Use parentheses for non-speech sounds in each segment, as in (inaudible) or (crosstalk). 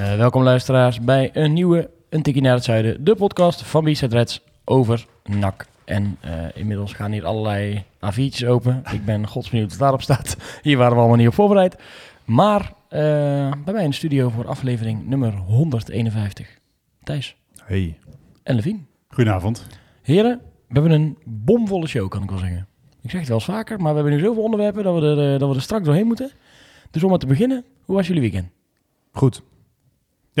Uh, welkom luisteraars bij een nieuwe Een Tikkie naar het Zuiden, de podcast van B-Side Reds over NAC. En uh, inmiddels gaan hier allerlei A4'tjes open. Ik ben godsbenieuwd wat daarop staat. (laughs) Hier waren we allemaal niet op voorbereid. Maar uh, bij mij in de studio voor aflevering nummer 151. Thijs. Hey. En Levien. Goedenavond. Heren, we hebben een bomvolle show, kan ik wel zeggen. Ik zeg het wel eens vaker, maar we hebben nu zoveel onderwerpen dat we er, dat we er straks doorheen moeten. Dus om maar te beginnen, hoe was jullie weekend? Goed.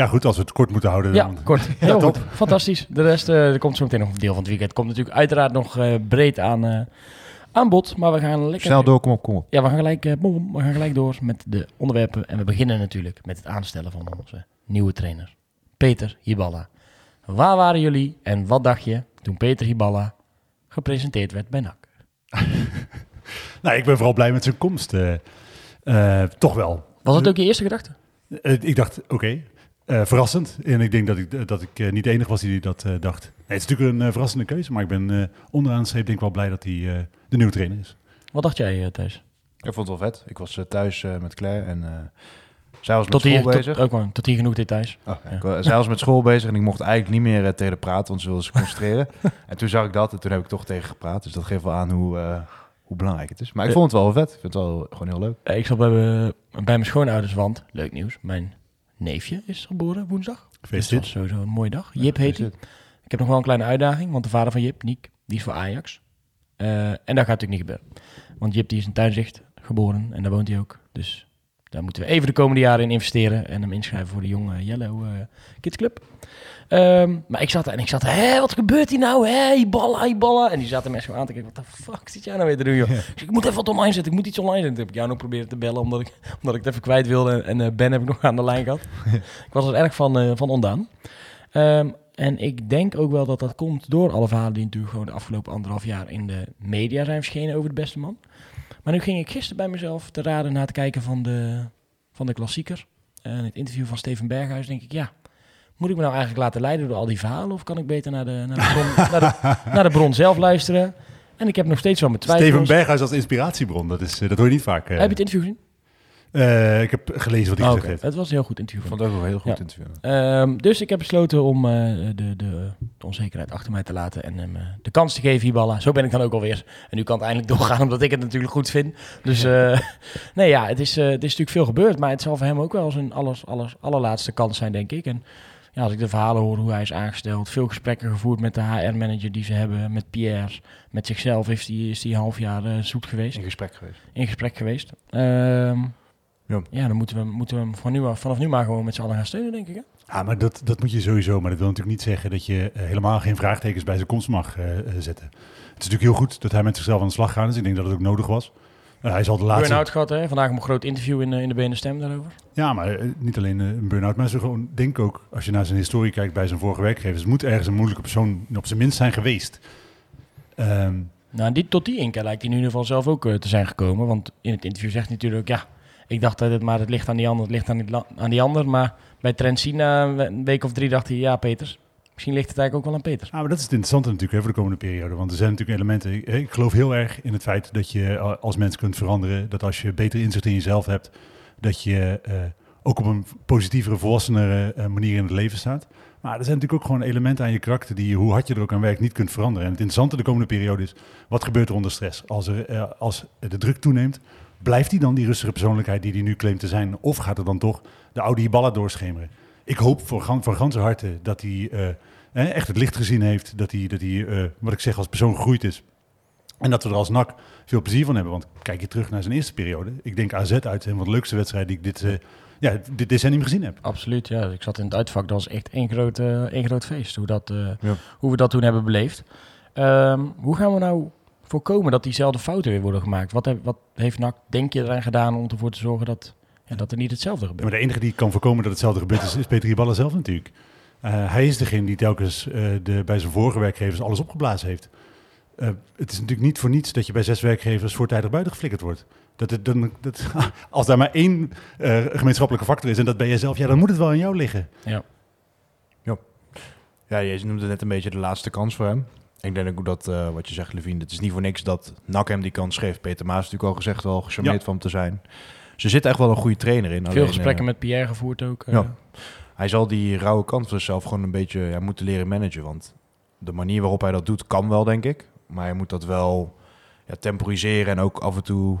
Ja, goed, als we het kort moeten houden. Ja, dan... kort. (laughs) Heel goed. Fantastisch. De rest, uh, er komt zo meteen nog een deel van het weekend. Komt natuurlijk uiteraard nog uh, breed aan, uh, aan bod. Maar we gaan lekker... Snel door, kom op, kom op. Ja, we gaan, gelijk, we gaan gelijk door met de onderwerpen. En we beginnen natuurlijk met het aanstellen van onze nieuwe trainer. Peter Hiballa. Waar waren jullie en wat dacht je toen Peter Hiballa gepresenteerd werd bij NAC? (laughs) nou, ik ben vooral blij met zijn komst. toch wel. Was dat ook je eerste gedachte? ik dacht, oké, okay. Uh, verrassend. En ik denk dat ik, dat ik uh, niet de enige was die dat uh, dacht. Nee, het is natuurlijk een verrassende keuze, maar ik ben onderaan de streep denk ik wel blij dat hij de nieuwe trainer is. Wat dacht jij thuis? Ik vond het wel vet. Ik was thuis met Claire en zij was met tot school hier, bezig. Tot, ook maar, tot hier genoeg details. Oh, ja. Zij was met school bezig en ik mocht eigenlijk niet meer tegen praten, want ze wilde zich (laughs) concentreren. en toen zag ik dat en toen heb ik toch tegen gepraat. Dus dat geeft wel aan hoe, hoe belangrijk het is. Maar ik vond het wel vet. Ik vind het wel gewoon heel leuk. Ik zat bij, bij mijn schoonouders, want, leuk nieuws, mijn neefje is geboren woensdag. Dus dat was sowieso een mooie dag. Jip heet hij. Ik heb nog wel een kleine uitdaging, want de vader van Jip, Niek, die is voor Ajax. Uh, en dat gaat natuurlijk niet gebeuren. Want Jip die is in Tuinzicht geboren en daar woont hij ook. Dus daar moeten we even de komende jaren in investeren en hem inschrijven voor de jonge Yellow uh, Kids Club. Um, maar ik zat er en ik zat, hé, wat gebeurt hier nou? Hé, ballen, ballen. En die zaten mensen aan te kijken, wat de fuck zit jij nou weer te doen, joh? Ja. Ik, ik moet even wat online zetten, ik moet iets online zetten. Toen heb ik jou nog proberen te bellen, omdat ik, (laughs) omdat ik het even kwijt wilde. En uh, Ben heb ik (laughs) nog aan de lijn gehad. ik was er erg van, uh, van ondaan. Um, en ik denk ook wel dat dat komt door alle verhalen die natuurlijk gewoon de afgelopen anderhalf jaar in de media zijn verschenen over de beste man. Maar nu ging ik gisteren bij mezelf te raden na het kijken van de, van de klassieker. En het interview van Steven Berghuis, denk ik, ja, moet ik me nou eigenlijk laten leiden door al die verhalen? Of kan ik beter naar de, naar de, bron, (laughs) naar de, naar de bron zelf luisteren? En ik heb nog steeds wel mijn twijfels. Steven Berghuis als inspiratiebron, dat, is, dat hoor je niet vaak. Uh. Heb je het interview gezien? Uh, ik heb gelezen wat hij oh, gezegd okay. heeft. Het was een heel goed interview. Ik vond het ook wel een heel goed ja. interview. Um, dus ik heb besloten om uh, de, de, de, onzekerheid achter mij te laten en hem uh, de kans te geven, Hiballa. Zo ben ik dan ook alweer. En nu kan het eindelijk doorgaan, (laughs) omdat ik het natuurlijk goed vind. Dus (laughs) nee, ja, het is, het is natuurlijk veel gebeurd. Maar het zal voor hem ook wel zijn alles, alles, allerlaatste kans zijn, denk ik. En ja, als ik de verhalen hoor hoe hij is aangesteld, veel gesprekken gevoerd met de HR-manager die ze hebben, met Pierre, met zichzelf heeft hij, is hij een half jaar uh, zoet geweest. In gesprek geweest. In gesprek geweest. Um, ja. ja, dan moeten we, moeten we hem van nu, vanaf nu maar gewoon met z'n allen gaan steunen, denk ik. Hè? Ja, maar dat, dat moet je sowieso. Maar dat wil natuurlijk niet zeggen dat je uh, helemaal geen vraagtekens bij zijn komst mag uh, zetten. Het is natuurlijk heel goed dat hij met zichzelf aan de slag gaat. Dus ik denk dat het ook nodig was. Uh, hij zal de laatste... Burn-out gehad, hè? Vandaag een groot interview in, in de BN Stem daarover. Ja, maar niet alleen een burn-out. Maar ze gewoon, denk ook, als je naar zijn historie kijkt bij zijn vorige werkgevers... moet ergens een moeilijke persoon op zijn minst zijn geweest. Um, nou, die, tot die inkeer lijkt hij in ieder geval zelf ook te zijn gekomen. Want in het interview zegt hij natuurlijk... ja, ik dacht dat het maar het ligt aan die ander, het ligt aan die, aan die ander. Maar bij Trentina een week of drie dacht hij... ja, Peters, misschien ligt het eigenlijk ook wel aan Peters. Ah, maar dat is het interessante natuurlijk voor de komende periode. Want er zijn natuurlijk elementen... Ik, geloof heel erg in het feit dat je als mens kunt veranderen. Dat als je beter inzicht in jezelf hebt... dat je uh, ook op een positievere, volwassenere uh, manier in het leven staat. Maar er zijn natuurlijk ook gewoon elementen aan je karakter... die hoe hard je er ook aan werkt niet kunt veranderen. En het interessante de komende periode is... wat gebeurt er onder stress? Als, er, uh, als de druk toeneemt... Blijft hij dan die rustige persoonlijkheid die hij nu claimt te zijn? Of gaat er dan toch de oude Hiballa doorschemeren? Ik hoop voor, van ganse harte dat hij uh, echt het licht gezien heeft. Dat hij, dat hij uh, wat ik zeg, als persoon gegroeid is. En dat we er als NAC veel plezier van hebben. Want kijk je terug naar zijn eerste periode. Ik denk AZ uit een van de leukste wedstrijden die ik dit, uh, ja, dit decennium gezien heb. Absoluut, ja. Ik zat in het uitvak. Dat was echt één groot, één groot feest. Hoe, dat, ja. hoe we dat toen hebben beleefd. Um, hoe gaan we nou voorkomen dat diezelfde fouten weer worden gemaakt? Wat, heb, wat heeft NAC, denk je, eraan gedaan om ervoor te zorgen dat En dat er niet hetzelfde Ja, gebeurt. maar de enige die kan voorkomen dat hetzelfde gebeurt is, is Peter Riballa zelf natuurlijk. Eh, hij is degene die telkens eh, de, bij zijn vorige werkgevers alles opgeblazen heeft. Eh, het is natuurlijk niet voor niets dat je bij zes werkgevers voortijdig buiten geflikkerd wordt. Dat het, dan, dat, (laughs) als daar maar één eh, gemeenschappelijke factor is en dat ben jij zelf, ja, dan moet het wel aan jou liggen. Ja, je noemde net een beetje de laatste kans voor hem. Ik denk ook dat, eh, wat je zegt, Levine, het is niet voor niks dat NAC hem die kans geeft. Peter Maas natuurlijk al gezegd wel gecharmeerd Ja. van hem te zijn. Ze zit echt wel een goede trainer in. Veel alleen, gesprekken eh, met Pierre gevoerd ook. eh. Ja. Hij zal die rauwe kant van zichzelf gewoon een beetje ja, moeten leren managen. Want de manier waarop hij dat doet, kan wel, denk ik. Maar hij moet dat wel ja, temporiseren en ook af en toe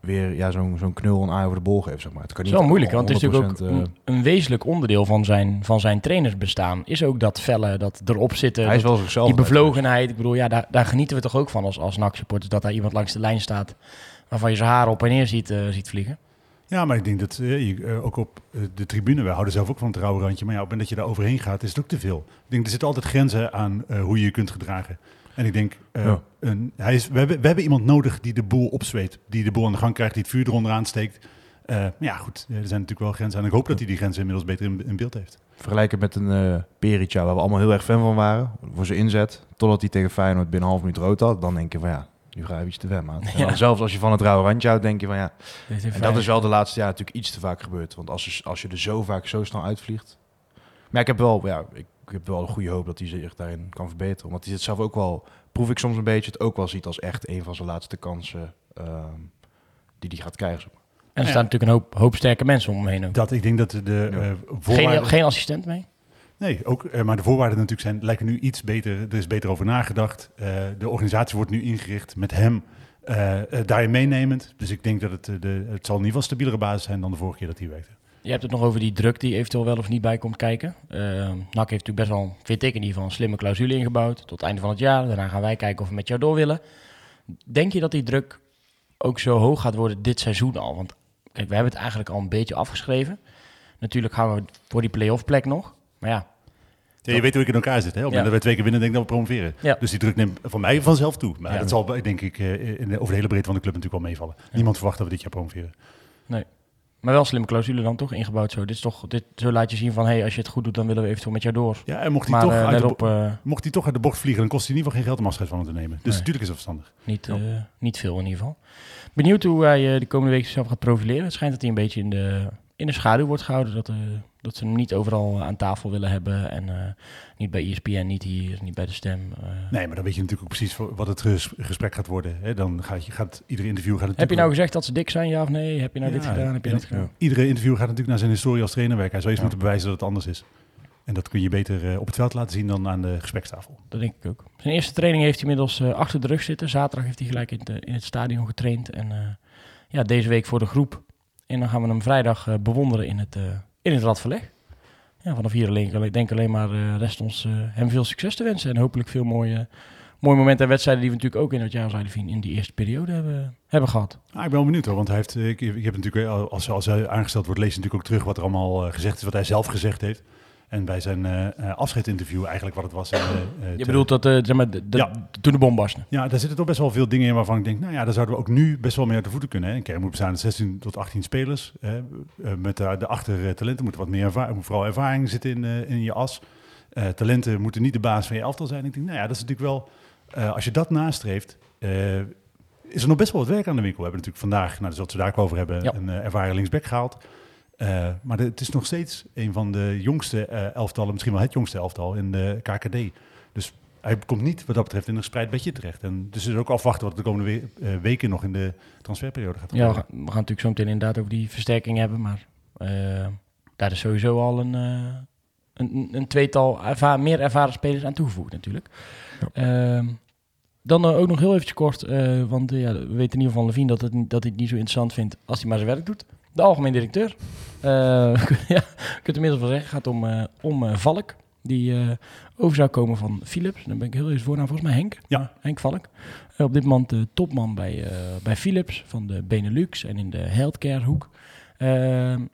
weer ja, zo'n zo'n knul een aai over de bol geven, zeg maar. Het kan niet wel moeilijk, want het is natuurlijk 100%, ook een, een wezenlijk onderdeel van zijn, van zijn trainersbestaan. Is ook dat felle, dat erop zitten, hij is wel zichzelf. die bevlogenheid. Ik bedoel, ja, daar, daar genieten we toch ook van als, als NAC-supporters. Dat daar iemand langs de lijn staat waarvan je zijn haren op en neer ziet, eh, ziet vliegen. Ja, maar ik denk dat eh, je, eh, ook op de tribune, wij houden zelf ook van het rauwe randje, maar ja, op het moment dat je daar overheen gaat, is het ook te veel. Ik denk, er zitten altijd grenzen aan eh, hoe je je kunt gedragen. En ik denk, eh, Ja. een, hij is, we, hebben, we hebben iemand nodig die de boel opzweet, die de boel aan de gang krijgt, die het vuur eronder aansteekt. Eh, maar ja, goed, er zijn natuurlijk wel grenzen en ik hoop dat hij die grenzen inmiddels beter in, in beeld heeft. Vergelijken met een eh Perica, waar we allemaal heel erg fan van waren. Voor zijn inzet. Totdat hij tegen Feyenoord binnen een half minuut rood had. Dan denk je van ja, nu ga je iets te ver, (laughs) Ja. zelfs als je van het rauwe randje houdt, denk je van ja. En dat is wel de laatste jaar natuurlijk iets te vaak gebeurd. Want als je, als je er zo vaak zo snel uitvliegt. Maar ik heb wel, ja, ik, ik heb wel een goede hoop dat hij zich daarin kan verbeteren. Want hij zit zelf ook wel, proef ik soms een beetje, het ook wel ziet als echt een van zijn laatste kansen ehm, die hij gaat krijgen. En er Ja. staan natuurlijk een hoop, hoop sterke mensen om hem heen ook. Dat, ik denk dat de Ja. eh, Geen, voorwaarden... geen assistent mee? Nee, ook, eh, maar de voorwaarden natuurlijk zijn, lijken nu iets beter. Er is beter over nagedacht. Eh, de organisatie wordt nu ingericht met hem daarin meenemend. Dus ik denk dat het, de, het zal in ieder geval een stabielere basis zijn dan de vorige keer dat hij werkte. Je hebt het nog over die druk die eventueel wel of niet bij komt kijken. Eh NAC heeft natuurlijk best wel, vind ik in ieder geval, een slimme clausule ingebouwd. Tot het einde van het jaar. Daarna gaan wij kijken of we met jou door willen. Denk je dat die druk ook zo hoog gaat worden dit seizoen al? Want kijk, we hebben het eigenlijk al een beetje afgeschreven. Natuurlijk gaan we voor die play-off plek nog. Maar ja, Ja, je weet hoe ik in elkaar zit. Hè? Op het Ja. moment dat wij twee keer winnen, denk ik dat we promoveren. Ja. Dus die druk neemt van mij vanzelf toe. Maar Ja. dat zal, denk ik, eh, in de, over de hele breedte van de club natuurlijk wel meevallen. Niemand verwacht dat we dit jaar promoveren. Maar wel slimme clausule dan toch ingebouwd zo. Dit is toch, dit, zo laat je zien van, hey, als je het goed doet, dan willen we eventueel met jou door. Ja, en mocht hij, Maar toch eh, uit let de, op, bo- eh, mocht hij toch uit de bocht vliegen, dan kost hij in ieder geval geen geld om afscheid van hem te nemen. Dus Nee. natuurlijk is dat verstandig. Niet, Ja. eh, niet veel in ieder geval. Benieuwd hoe hij eh, de komende week zichzelf gaat profileren. Het schijnt dat hij een beetje in de, in de schaduw wordt gehouden. Dat, eh, dat ze hem niet overal aan tafel willen hebben. En eh, niet bij ESPN, niet hier, niet bij de stem. eh. Nee, maar dan weet je natuurlijk ook precies wat het ges- gesprek gaat worden. Hè? Dan gaat, je, gaat ieder interview gaat Heb je nou gezegd dat ze dik zijn, ja of nee? Heb je nou dit gedaan? Heb je en- dat gedaan? Iedere interview gaat natuurlijk naar zijn historie als trainer werken. Hij zou eens Ja. moeten bewijzen dat het anders is. En dat kun je beter eh, op het veld laten zien dan aan de gesprekstafel. Dat denk ik ook. Zijn eerste training heeft hij inmiddels eh, achter de rug zitten. Zaterdag heeft hij gelijk in het, eh, in het stadion getraind. En eh, ja, deze week voor de groep. En dan gaan we hem vrijdag eh, bewonderen in het, eh, in het Radverleg. Ja, vanaf hier alleen, ik denk alleen maar eh, rest ons eh, hem veel succes te wensen. En hopelijk veel mooie, mooie momenten en wedstrijden die we natuurlijk ook in het jaar Zuiderveen in die eerste periode hebben, hebben gehad. Ah, ik ben wel benieuwd hoor, want hij heeft, eh, ik, heb natuurlijk, als, als hij aangesteld wordt, lees natuurlijk ook terug wat er allemaal gezegd is, wat hij zelf gezegd heeft. En bij zijn eh eh, afscheidinterview eigenlijk wat het was. in, eh, Je bedoelt dat, zeg maar, de, Ja. toen de bom barstte. Ja, daar zitten toch best wel veel dingen in waarvan ik denk, nou ja, daar zouden we ook nu best wel mee uit de voeten kunnen. Hè. Een kern moet bestaan uit 16 tot 18 spelers. Hè. Met de, de achter talenten moet wat meer ervaring, vooral ervaring zitten in, in je as. Talenten moeten niet de baas van je elftal zijn. Ik denk, nou ja, dat is natuurlijk wel, als je dat nastreeft, is er nog best wel wat werk aan de winkel. We hebben natuurlijk vandaag, nou, daar zullen we het daar ook over hebben, Ja. een ervaren linksback gehaald. Eh, maar de- het is nog steeds een van de jongste eh, elftallen, misschien wel het jongste elftal in de KKD. Dus hij komt niet wat dat betreft in een gespreid bedje terecht. En dus is ook afwachten wat de komende we- eh, weken nog in de transferperiode gaat Ja, we gebeuren. gaan, we gaan natuurlijk zo meteen inderdaad over die versterking hebben. Maar eh, daar is sowieso al een, eh, een, een tweetal erva- meer ervaren spelers aan toegevoegd natuurlijk. Ehm, dan eh, ook nog heel eventjes kort, eh, want ja, we weten in ieder geval van Levine dat, het, dat hij het niet zo interessant vindt als hij maar zijn werk doet. De algemeen directeur. Eh (laughs) ja, ik kunt inmiddels wel zeggen, het gaat om, eh, om eh, Valk. Die over zou komen van Philips. Dan ben ik heel even voornaam, volgens mij Henk. Ja. Henk Valk. Op dit moment de topman bij, bij Philips van de Benelux en in de healthcare hoek. Ehm,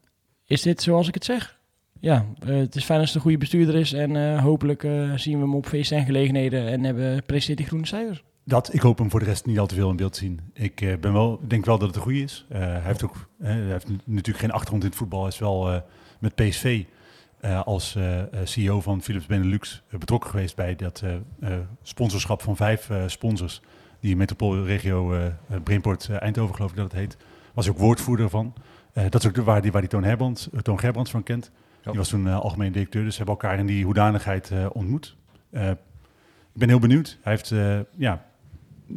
is dit zoals ik het zeg? Ja, het is fijn als het een goede bestuurder is en hopelijk zien we hem op feesten en gelegenheden en hebben presteert die groene cijfers. Dat, ik hoop hem voor de rest niet al te veel in beeld te zien. Ik eh, ben wel, denk wel dat het een goede is. Eh, hij heeft ook hij heeft natuurlijk geen achtergrond in het voetbal. Hij is wel eh, met PSV als CEO van Philips Benelux betrokken geweest bij dat sponsorschap van vijf sponsors. Die metropoolregio Brainport Eindhoven geloof ik dat het heet. Was ook woordvoerder van. Dat is ook de, waar die, waar die Toon, Herbrands, Toon Gerbrands van kent. Ja. Die was toen algemeen directeur. Dus ze hebben elkaar in die hoedanigheid ontmoet. Ik ben heel benieuwd. Hij heeft ja,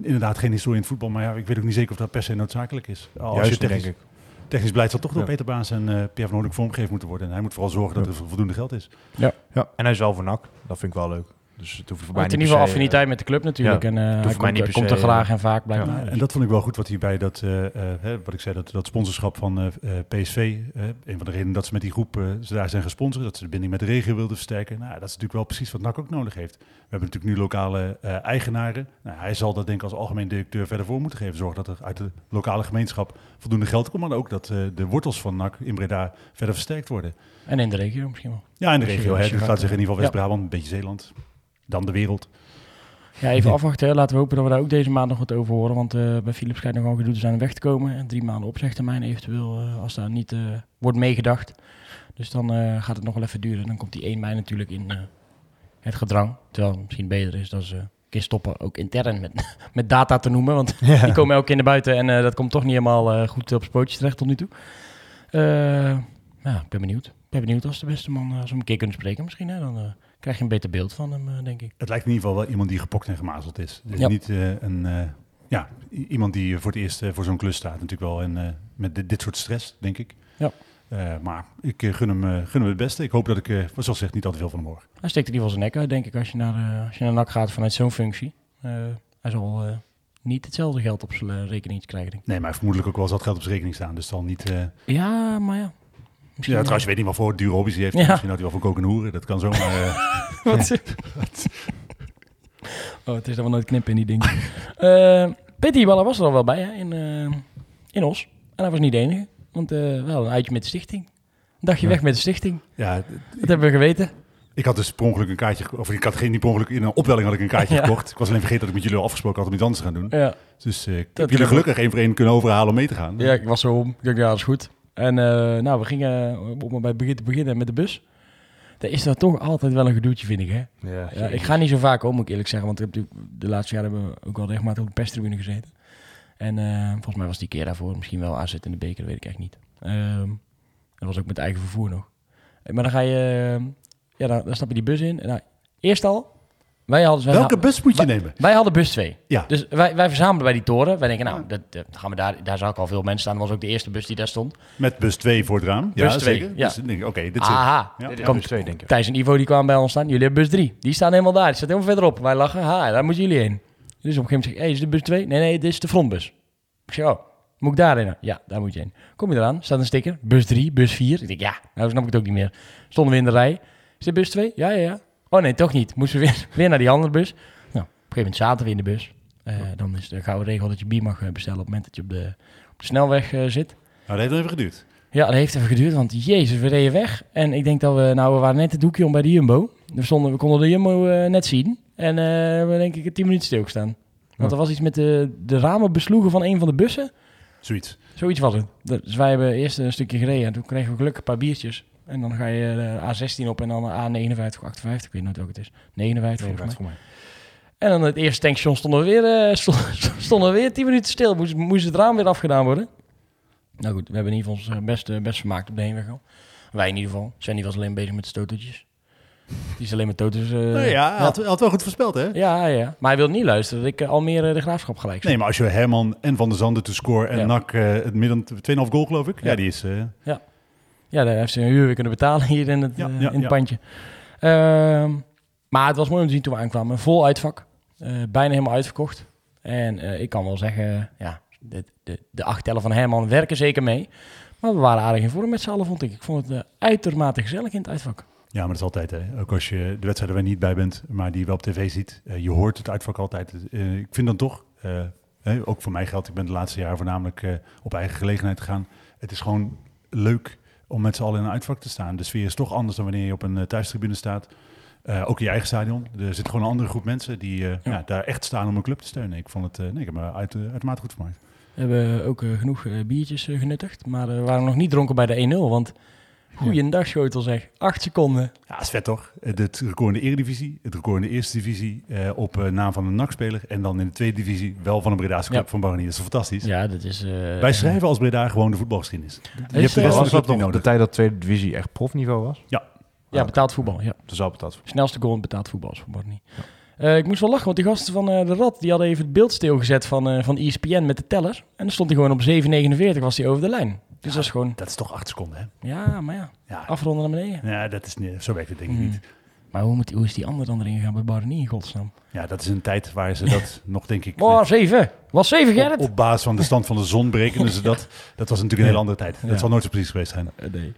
inderdaad geen historie in het voetbal. Maar ja, ik weet ook niet zeker of dat per se noodzakelijk is. Als Juist, je technisch, denk ik. technisch beleid zal toch door Ja. Peter Baas en eh, Pierre van Hoornik vormgegeven moeten worden. En hij moet vooral zorgen dat er voldoende geld is. Ja, en hij is wel voor NAC. Dat vind ik wel leuk. Dus het hoeft voor Hij mij in ieder geval affiniteit met de club natuurlijk. ja, en eh, hij komt, niet er graag eh, en vaak blijkbaar. Ja, en dat vond ik wel goed wat hij bij dat, eh, eh, hè, wat ik zei, dat, dat sponsorschap van eh, eh, PSV. eh, een van de redenen dat ze met die groep eh, ze daar zijn gesponsord, dat ze de binding met de regio wilden versterken. Nou, dat is natuurlijk wel precies wat NAC ook nodig heeft. We hebben natuurlijk nu lokale eh, eigenaren. Nou, hij zal dat denk ik als algemeen directeur verder voor moeten geven. Zorgen dat er uit de lokale gemeenschap voldoende geld komt, maar ook dat eh, de wortels van NAC in Breda verder versterkt worden. En in de regio misschien wel. Ja, in de regio. hè, dus we zeggen in ieder geval ja. West-Brabant, een beetje Zeeland. Dan de wereld. Ja, even afwachten. hè. Laten we hopen dat we daar ook deze maand nog wat over horen. Want eh, bij Philips schijnt nog wel gedoe te zijn weg te komen. En drie maanden opzegtermijn eventueel, eh, als daar niet eh, wordt meegedacht. Dus dan gaat het nog wel even duren. Dan komt die 1 mei natuurlijk in het gedrang. Terwijl het misschien beter is dat ze een keer stoppen, ook intern met, (laughs) met data te noemen. Want (laughs) die komen elke keer naar buiten en dat komt toch niet helemaal goed op zijn pootjes terecht tot nu toe. Ja, ik ben benieuwd. Ik ben benieuwd als de beste man, als we hem een keer kunnen spreken misschien. Hè, dan krijg je een beter beeld van hem, eh, denk ik. Het lijkt in ieder geval wel iemand die gepokt en gemazeld is. Dus Ja. niet eh, een, eh, ja, iemand die voor het eerst voor zo'n klus staat. Natuurlijk wel en, met dit, dit soort stress, denk ik. Ja. Maar ik gun, hem, gun hem het beste. Ik hoop dat ik, zoals gezegd, niet al te veel van hem hoor. Hij steekt in ieder geval zijn nek uit, denk ik, als je naar, als je naar NAC gaat vanuit zo'n functie. Hij zal niet hetzelfde geld op zijn rekening krijgen, denk ik. Nee, maar hij vermoedelijk ook wel eens wat geld op zijn rekening staan. Dus dan niet... Ja, maar ja. Misschien ja, trouwens, je weet niet wat voor dure hobby's hij heeft. Ja. Misschien had hij wel van koken en hoeren. Dat kan zomaar... eh, (laughs) Wat? (laughs) oh, het is dan wel nooit knippen in die dingen. (laughs) Eh Petty Waller was er al wel bij, hè, in, eh, in Os. En hij was niet de enige, want eh we hadden een uitje met de stichting. Een dagje Ja. weg met de stichting. ja, Dat hebben we geweten. ik had dus per ongeluk een kaartje... Of ik had geen niet per ongeluk... In een opwelling had ik een kaartje Ja. gekocht. Ik was alleen vergeten dat ik met jullie al afgesproken had om iets anders te gaan doen. Ja. Dus eh, ik heb jullie gelukkig één voor één kunnen overhalen om mee te gaan. Ja, ik was zo om. Ik dacht, ja, dat is goed. En eh, nou, we gingen om maar bij het begin te beginnen met de bus. Daar is dat toch altijd wel een gedoetje, vind ik, hè? Ja, Ja, ik ga niet zo vaak om, moet ik eerlijk zeggen. Want ik heb de laatste jaren hebben we ook wel regelmatig op de perstribune gezeten. En eh, volgens mij was die keer daarvoor misschien wel AZ in de beker, dat weet ik echt niet. Ehm, dat was ook met eigen vervoer nog. Eh, Maar dan ga je, eh, ja, dan, dan stap je die bus in. En, nou, eerst al, wij hadden... Wij Welke bus moet je wij- nemen? Wij hadden bus 2. Ja. Dus wij, wij verzamelen bij die toren. Wij denken, nou, dat, dat gaan we daar, daar zou ik al veel mensen staan. Dat was ook de eerste bus die daar stond. Met bus 2 voor het raam. Bus ja, twee, zeker. ja. Dus oké, dit zit. Aha. Ja. Bus twee, denk ik. Thijs en Ivo die kwamen bij ons staan. Jullie hebben bus 3. Die staan helemaal daar. Die staat helemaal verderop. Wij lachen. Ha, daar moeten jullie heen. Dus op een gegeven moment zeg ik, hey, is dit bus 2? Nee, nee, dit is de frontbus. Ik zeg, oh, moet ik daarheen? Ja, daar moet je heen. Kom je eraan, staat een sticker. Bus 3, bus 4. Ik denk, ja, nou snap ik het ook niet meer. Stonden we in de rij. Is dit bus 2? Ja, ja, ja. Oh nee, toch niet. Moesten we weer, (laughs) weer naar die andere bus. Nou, op een gegeven moment zaten we in de bus. Eh, dan is de gouden regel dat je bier mag eh, bestellen op het moment dat je op de, op de snelweg eh, zit. Nou, dat heeft even geduurd. Ja, dat heeft even geduurd, want jezus, we reden weg. En ik denk dat we, nou, we waren net het doekje om bij de Jumbo. We, stonden, we konden de Jumbo eh, net zien. En eh, we denk ik tien minuten stilgestaan. Want er was iets met de, de ramen besloegen van een van de bussen. Zoiets. Zoiets was het. Dus wij hebben eerst een stukje gereden en toen kregen we gelukkig een paar biertjes. En dan ga je de A16 op en dan A59 of 58, ik weet nooit welke het is. 59 Nee, volgens mij. voor mij. En dan het eerste tankstation stonden we weer, eh, (laughs) sto- stonden we weer 10 minuten stil. Moest, moest het raam weer afgedaan worden. Nou goed, we hebben in ieder geval ons eh, best, eh, best vermaakt op de heenweg al. Wij in ieder geval. Die was alleen bezig met de stotertjes. Die is alleen met toters. eh, Nou ja, hij had, hij had wel goed voorspeld, hè? ja, ja. Maar hij wil niet luisteren dat ik eh, Almere de Graafschap gelijk Nee, maar als je Herman en Van der Zanden te score en Ja. NAC eh, het midden 2,5 goal, geloof ik. Ja, Ja. die is... eh, Ja, daar heeft ze een huur weer kunnen betalen (laughs) hier in het, Ja, eh, ja, in het pandje. Ehm, maar het was mooi om te zien toen we aankwamen. Een vol uitvak. Eh, bijna helemaal uitverkocht. En eh, ik kan wel zeggen, ja, de, de, de acht tellen van Herman werken zeker mee. Maar we waren aardig in vorm met z'n allen, vond ik. Ik vond het uitermate gezellig in het uitvak. Ja, maar dat is altijd, hè. Ook als je de wedstrijden waar je niet bij bent, maar die je wel op tv ziet. je hoort het uitvak altijd. Ik vind dan toch, ook voor mij geldt, ik ben de laatste jaren voornamelijk op eigen gelegenheid gegaan. Het is gewoon leuk om met z'n allen in een uitvak te staan. De sfeer is toch anders dan wanneer je op een eh, thuistribune staat. Eh, ook in je eigen stadion. Er zit gewoon een andere groep mensen die eh, ja. daar echt staan om een club te steunen. Ik vond het, eh, nee, ik heb me uit, uh, uitermate goed vermaakt. We hebben ook genoeg biertjes genuttigd, maar we waren nog niet dronken bij de 1-0, want goeiedag Schotel zeg, 8 seconden. Ja, dat is vet toch? Het record in de Eredivisie, het record in de Eerste Divisie eh, op eh, naam van een NAC-speler en dan in de Tweede Divisie wel van een Bredaanse club Ja. van Baronier. Dat is fantastisch. Ja, dat is... eh, Wij schrijven als Breda gewoon de voetbalgeschiedenis. Je hebt de eh, rest van de club nog de nodig. tijd dat tweede divisie echt profniveau was? Ja, betaald voetbal, ja. Dat is al betaald. Snelste goal in betaald voetbal is voor Barney. Eh, ik moest wel lachen, want die gasten van eh, de Rad, die hadden even het beeld stilgezet van, eh van ESPN met de teller. En dan stond hij gewoon op 7,49 was hij over de lijn. Dus dat is gewoon, Dat is toch acht seconden, hè? ja, maar ja, Ja, afronden naar beneden. ja dat is niet, zo werkt het denk ik Hmm. niet. Maar hoe, moet, hoe is die ander dan erin gegaan bij Barney in godsnaam? Ja, dat is een tijd waar ze dat (laughs) nog, denk ik... Oh, 7! Was 7 op, Gerrit? op basis van de stand van de zon berekenen ze dat. Dat was natuurlijk een hele andere tijd. Ja. Dat zal nooit zo precies geweest zijn. Eh, nee.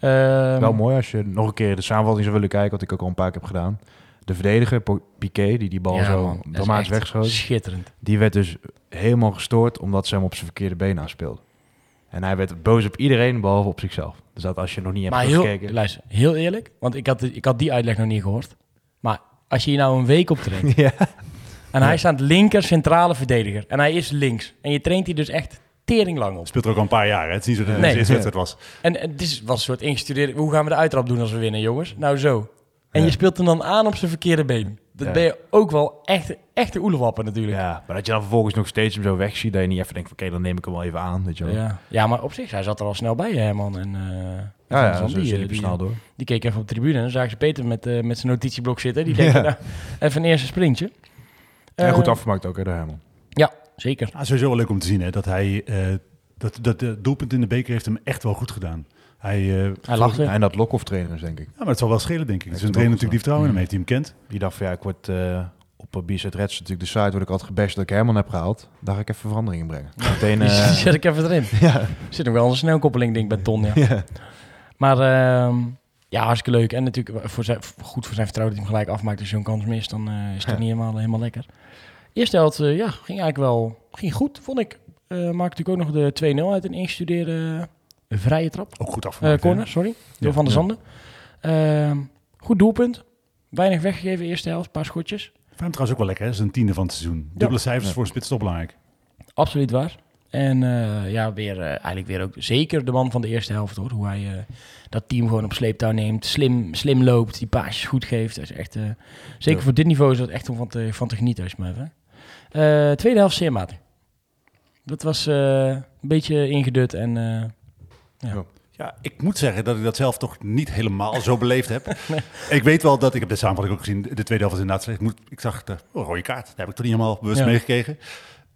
Ehm, Wel mooi als je nog een keer de samenvatting zou willen kijken, wat ik ook al een paar keer heb gedaan. De verdediger, Piqué, die die bal ja, zo dramatisch wegschoot, Schitterend. die werd dus helemaal gestoord omdat ze hem op zijn verkeerde been aanspeelde. En hij werd boos op iedereen, behalve op zichzelf. Dus dat als je nog niet hebt Maar heel, gekeken... luister, heel eerlijk, want ik had, ik had die uitleg nog niet gehoord. Maar als je hier nou een week op traint (laughs) Ja. en hij staat linker centrale verdediger en hij is links en je traint hij dus echt tering lang op. Speelt er ook al een paar jaar. Hè? Het is niet zo dat het Nee. de eerste wedstrijd was. En, en het is, was een soort ingestudeerd, hoe gaan we de uittrap doen als we winnen jongens? Nou zo. En Ja. je speelt hem dan aan op zijn verkeerde been. Dat Ja. ben je ook wel echt, echt een oelewappen natuurlijk. ja, maar dat je dan vervolgens nog steeds hem zo wegziet, dat je niet even denkt van, oké, dan neem ik hem wel even aan, weet je wel. Ja. ja, maar op zich, hij zat er al snel bij, hè, man. En, eh, ja, ja die, eh, die, snel door. Die keek even op de tribune en dan zagen ze Peter met, eh, met zijn notitieblok zitten. Die Ja. nou, even een eerste sprintje. En Eh, goed afgemaakt ook, hè, door Herman. Ja, zeker. Ja, sowieso wel leuk om te zien hè, dat hij... eh, dat, dat de doelpunt in de beker heeft hem echt wel goed gedaan. Hij, eh, Hij lacht. En dat Lokhoff trainer is, denk ik. Ja, maar het zal wel schelen, denk ik. Het is een trainer natuurlijk die vertrouwen in hem heeft, die hem kent. Die dacht van, ja, ik word eh, op uh, BZ Reds natuurlijk de site, word ik altijd gebashed dat ik Herman heb gehaald. Daar ga ik even verandering in brengen. Meteen, (laughs) Die eh, zet ik even erin. ja. Zit nog wel een snelkoppeling, denk ik, bij Ton, ja. ja. Maar ehm, ja, hartstikke leuk. En natuurlijk voor zijn, goed voor zijn vertrouwen dat hij hem gelijk afmaakt als je zo'n kans mist. Dan eh, is het Ja. (laughs) niet helemaal, helemaal lekker. Eerste helft, eh, ja, ging eigenlijk wel ging goed, vond ik. Eh maakte natuurlijk ook nog de 2-0 uit een ingestudeerde eh, vrije trap. Ook goed Eh afgemaakt. corner, sorry. Door Van der. Zanden. Ehm, goed doelpunt. Weinig weggegeven eerste helft, een paar schotjes. Hem trouwens ook wel lekker. hè. Is een tiende van het seizoen. Dubbele cijfers voor spits toch belangrijk. Absoluut waar. En eh, ja, weer, eh, eigenlijk weer ook zeker de man van de eerste helft hoor. Hoe hij dat team gewoon op sleeptouw neemt. Slim, slim loopt, die paasjes goed geeft. Dat is echt, zeker Ja. voor dit niveau is dat echt om van te, van te genieten als je tweede helft zeer matig. Dat was een beetje ingedut en eh, Ja, ik moet zeggen dat ik dat zelf toch niet helemaal zo beleefd heb. (laughs) Ik weet wel dat, ik heb de samenvatting ook gezien, de tweede helft was inderdaad slecht. Ik, moet, ik zag de oh, rode kaart, daar heb ik toch niet helemaal bewust Ja. meegekregen.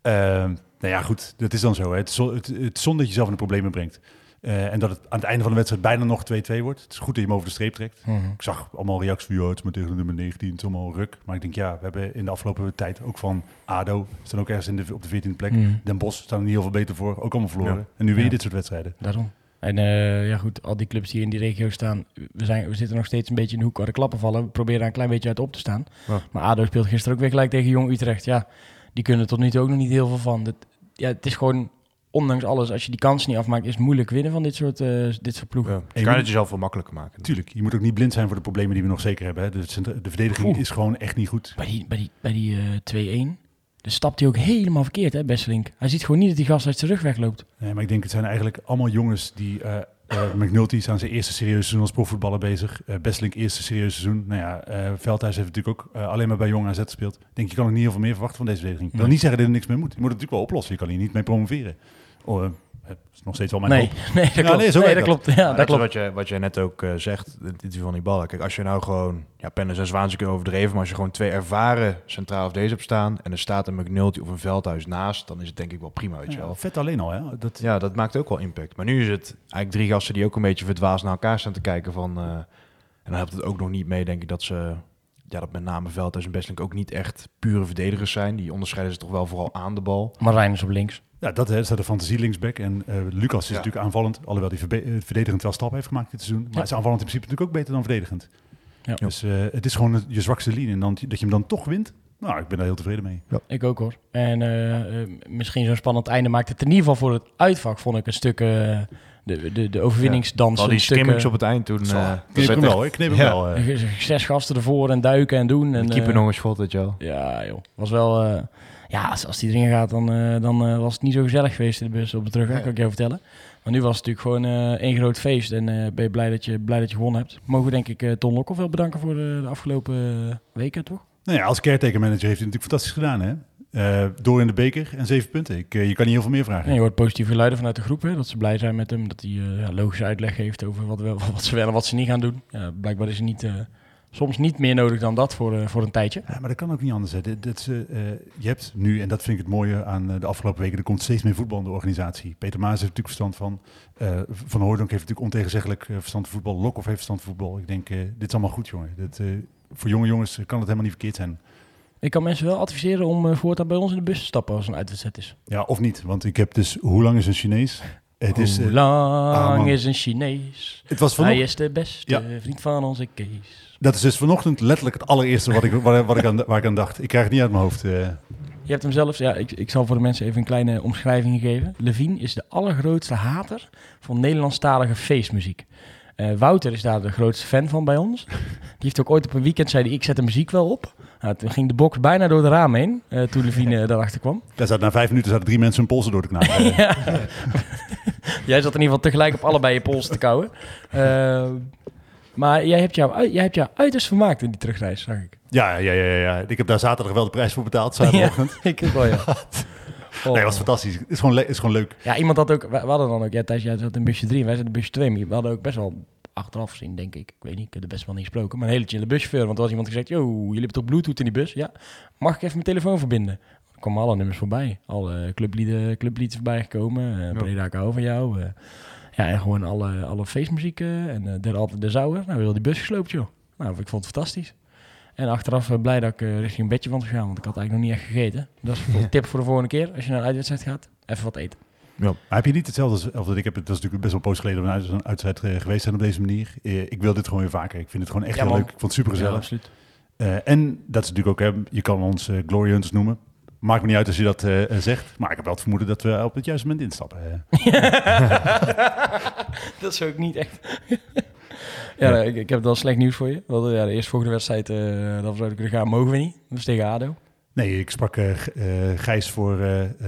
Ehm nou ja, goed, dat is dan zo. Hè. Het, het, het is zonde dat je zelf in de problemen brengt. Eh, en dat het aan het einde van de wedstrijd bijna nog 2-2 wordt. Het is goed dat je hem over de streep trekt. Ik zag allemaal reacties van, ja, het is maar tegen de nummer 19, het is allemaal ruk. Maar ik denk, ja, we hebben in de afgelopen tijd ook van ADO, staan ook ergens in de, op de 14e plek. Mhm. Den Bosch staan er niet heel veel beter voor, ook allemaal verloren. Ja. En nu weer Ja. dit soort wedstrijden. daarom. En eh, ja goed, al die clubs die in die regio staan, we, zijn, we zitten nog steeds een beetje in de hoek waar de klappen vallen. We proberen daar een klein beetje uit op te staan. Ja. Maar ADO speelt gisteren ook weer gelijk tegen Jong Utrecht. Ja, die kunnen er tot nu toe ook nog niet heel veel van. Dat, ja, het is gewoon, ondanks alles, als je die kans niet afmaakt, is het moeilijk winnen van dit soort, eh, dit soort ploegen. Ja. Je kan het jezelf veel makkelijker maken. Tuurlijk, je moet ook niet blind zijn voor de problemen die we nog zeker hebben. Hè. De, centra- de verdediging Oeh. is gewoon echt niet goed. Bij die, bij die, bij die eh 2-1, dan stapt hij ook helemaal verkeerd, hè, Besselink. Hij ziet gewoon niet dat die gast uit zijn rug wegloopt. Nee, maar ik denk het zijn eigenlijk allemaal jongens die... eh eh, McNulty is aan zijn eerste serieuze seizoen als profvoetballer bezig. Eh Besselink eerste serieuze seizoen. Nou ja, eh Veldhuis heeft natuurlijk ook alleen maar bij Jong AZ gespeeld. Ik denk, je kan ook niet heel veel meer verwachten van deze verdediging. Ik wil Nee. niet zeggen dat er niks mee moet. Je moet het natuurlijk wel oplossen. Je kan hier niet mee promoveren. Oh, eh, het is nog steeds wel mijn Nee, hoop. (laughs) nee, dat klopt. nee, zo nee, dat dat. klopt. Ja, dat klopt. wat je, wat je net ook eh, zegt, het interview van die ballen. Kijk, als je nou gewoon, ja, Pennis en Zwaans kunnen overdreven, maar als je gewoon twee ervaren centraal of deze hebt staan en er staat een McNulty of een Veldhuis naast, dan is het denk ik wel prima, weet je Ja, wel. vet alleen al, hè. Dat, Ja, dat maakt ook wel impact. Maar nu is het eigenlijk drie gasten die ook een beetje verdwaasd naar elkaar staan te kijken van... eh, en dan helpt het ook nog niet mee, denk ik, dat ze... Ja, dat met name Veldhuis en Bestlink ook niet echt pure verdedigers zijn. Die onderscheiden ze toch wel vooral aan de bal. Marijn is op links. Ja, dat staat de fantasie linksback. En eh, Lucas is Ja. natuurlijk aanvallend. Alhoewel hij eh, verdedigend wel stappen heeft gemaakt dit seizoen. Maar Ja. is aanvallend in principe natuurlijk ook beter dan verdedigend. Ja. Dus eh, het is gewoon je zwakste linie. En dan, dat je hem dan toch wint, nou, ik ben daar heel tevreden mee. Ik ook hoor. En misschien zo'n spannend einde maakt het in ieder geval voor het uitvak, vond ik een stuk eh, De, de, de overwinningsdansen. Al die stukken. skimmings op het eind toen. Zo, eh, kneep werd hem wel, ik kneep hem Ja. wel. eh. Zes gasten ervoor en duiken en doen. En, De keeper eh, nog eens schot, weet je wel. Ja, joh. Was wel... eh, ja, als, als die erin gaat, dan, eh, dan was het niet zo gezellig geweest in de bus op de terugweg, kan ik jou vertellen. Maar nu was het natuurlijk gewoon eh, één groot feest en eh, ben je blij dat je, blij dat je gewonnen hebt. Mogen we denk ik eh, Ton Lokhoff wel bedanken voor de, de afgelopen weken, toch? Nou ja, als caretaker manager heeft hij natuurlijk fantastisch gedaan. Hè? Eh, door in de beker en zeven punten. Ik, eh, je kan niet heel veel meer vragen. En je hoort positieve geluiden vanuit de groep, hè, dat ze blij zijn met hem. Dat hij eh, ja, logische uitleg geeft over wat, wel, (laughs) wat ze wel en wat ze niet gaan doen. Ja, blijkbaar is er niet, soms niet meer nodig dan dat voor, voor een tijdje. Ja, maar dat kan ook niet anders. Hè. Dat, je hebt nu, en dat vind ik het mooie aan de afgelopen weken, er komt steeds meer voetbal in de organisatie. Peter Maas heeft natuurlijk verstand van. van Hooydonk heeft natuurlijk ontegenzeggelijk verstand van voetbal. Lokhoff heeft verstand van voetbal. Ik denk, dit is allemaal goed, jongen. Dat, voor jonge jongens kan het helemaal niet verkeerd zijn. Ik kan mensen wel adviseren om eh, voortaan bij ons in de bus te stappen als een uitwedstrijd is. Ja, of niet. Want ik heb dus, hoe lang is een Chinees? Het, is, Hoe eh, lang ah, is een Chinees? het was Hij is de beste Ja. vriend van onze Kees. dat is dus vanochtend letterlijk het allereerste wat ik, waar, wat ik aan, waar ik aan dacht. Ik krijg het niet uit mijn hoofd. eh. Je hebt hem zelfs, ja, ik, ik zal voor de mensen even een kleine omschrijving geven. Levine is de allergrootste hater van Nederlandstalige feestmuziek. Eh, Wouter is daar de grootste fan van bij ons. (laughs) Die heeft ook ooit op een weekend zei hij, ik zet de muziek wel op. Nou, toen ging de box bijna door de raam heen, eh, toen Levine (laughs) daarachter kwam. Daar zat, na vijf minuten zaten drie mensen hun polsen door te knagen. (laughs) ja. Jij zat in ieder geval tegelijk op allebei je pols te kauwen. Eh, maar jij hebt, jou, jij hebt jou uiterst vermaakt in die terugreis, zag ik. ja, ja, ja, ja, ja. Ik heb daar zaterdag wel de prijs voor betaald, zaterdagochtend. ik ook wel, ja. Oh. Nee, was fantastisch. Het is gewoon, is gewoon leuk. Ja, iemand had ook... We hadden dan ook... Ja, Thijs, jij zat in busje 3 en wij zaten in busje 2. Maar we hadden ook best wel achteraf gezien, denk ik. Ik weet niet, ik heb er best wel niet gesproken. Maar een hele chille buschauffeur. Want er was iemand gezegd... Yo, jullie hebben toch bluetooth in die bus? Ja. Mag ik even mijn telefoon verbinden? Er kwamen alle nummers voorbij. Alle clublieden, clubliedjes voorbij gekomen. Uh, Breda, ik hou van jou. eh. ja, en gewoon alle, alle feestmuziek. eh, en uh, de, altijd de zouwer. Nou, we hadden die bus gesloopt, joh. Nou, ik vond het fantastisch. En achteraf eh, blij dat ik eh, richting een bedje van gegaan. Want ik had eigenlijk nog niet echt gegeten. Dat is een tip voor de volgende keer. Als je naar een uitwedstrijd gaat, even wat eten. Maar heb je niet hetzelfde als, als dat ik heb? Het was natuurlijk best wel een poos geleden dat we zo'n uitzet eh, geweest zijn op deze manier. Ik wil dit gewoon weer vaker. Ik vind het gewoon echt Ja, heel leuk. Ik vond het super Ja, gezellig. absoluut. en dat is natuurlijk ook, hè, je kan ons eh, Glory Hunters noemen. Maakt me niet uit als je dat zegt. Maar ik heb wel het vermoeden dat we op het juiste moment instappen. (laughs) (laughs) dat is ook niet echt. Ja, ik, ik heb wel slecht nieuws voor je. Want, ja, de eerstvolgende wedstrijd, eh dat we zouden kunnen gaan, mogen we niet. Dat is tegen ADO. Nee, ik sprak eh, eh, Gijs voor,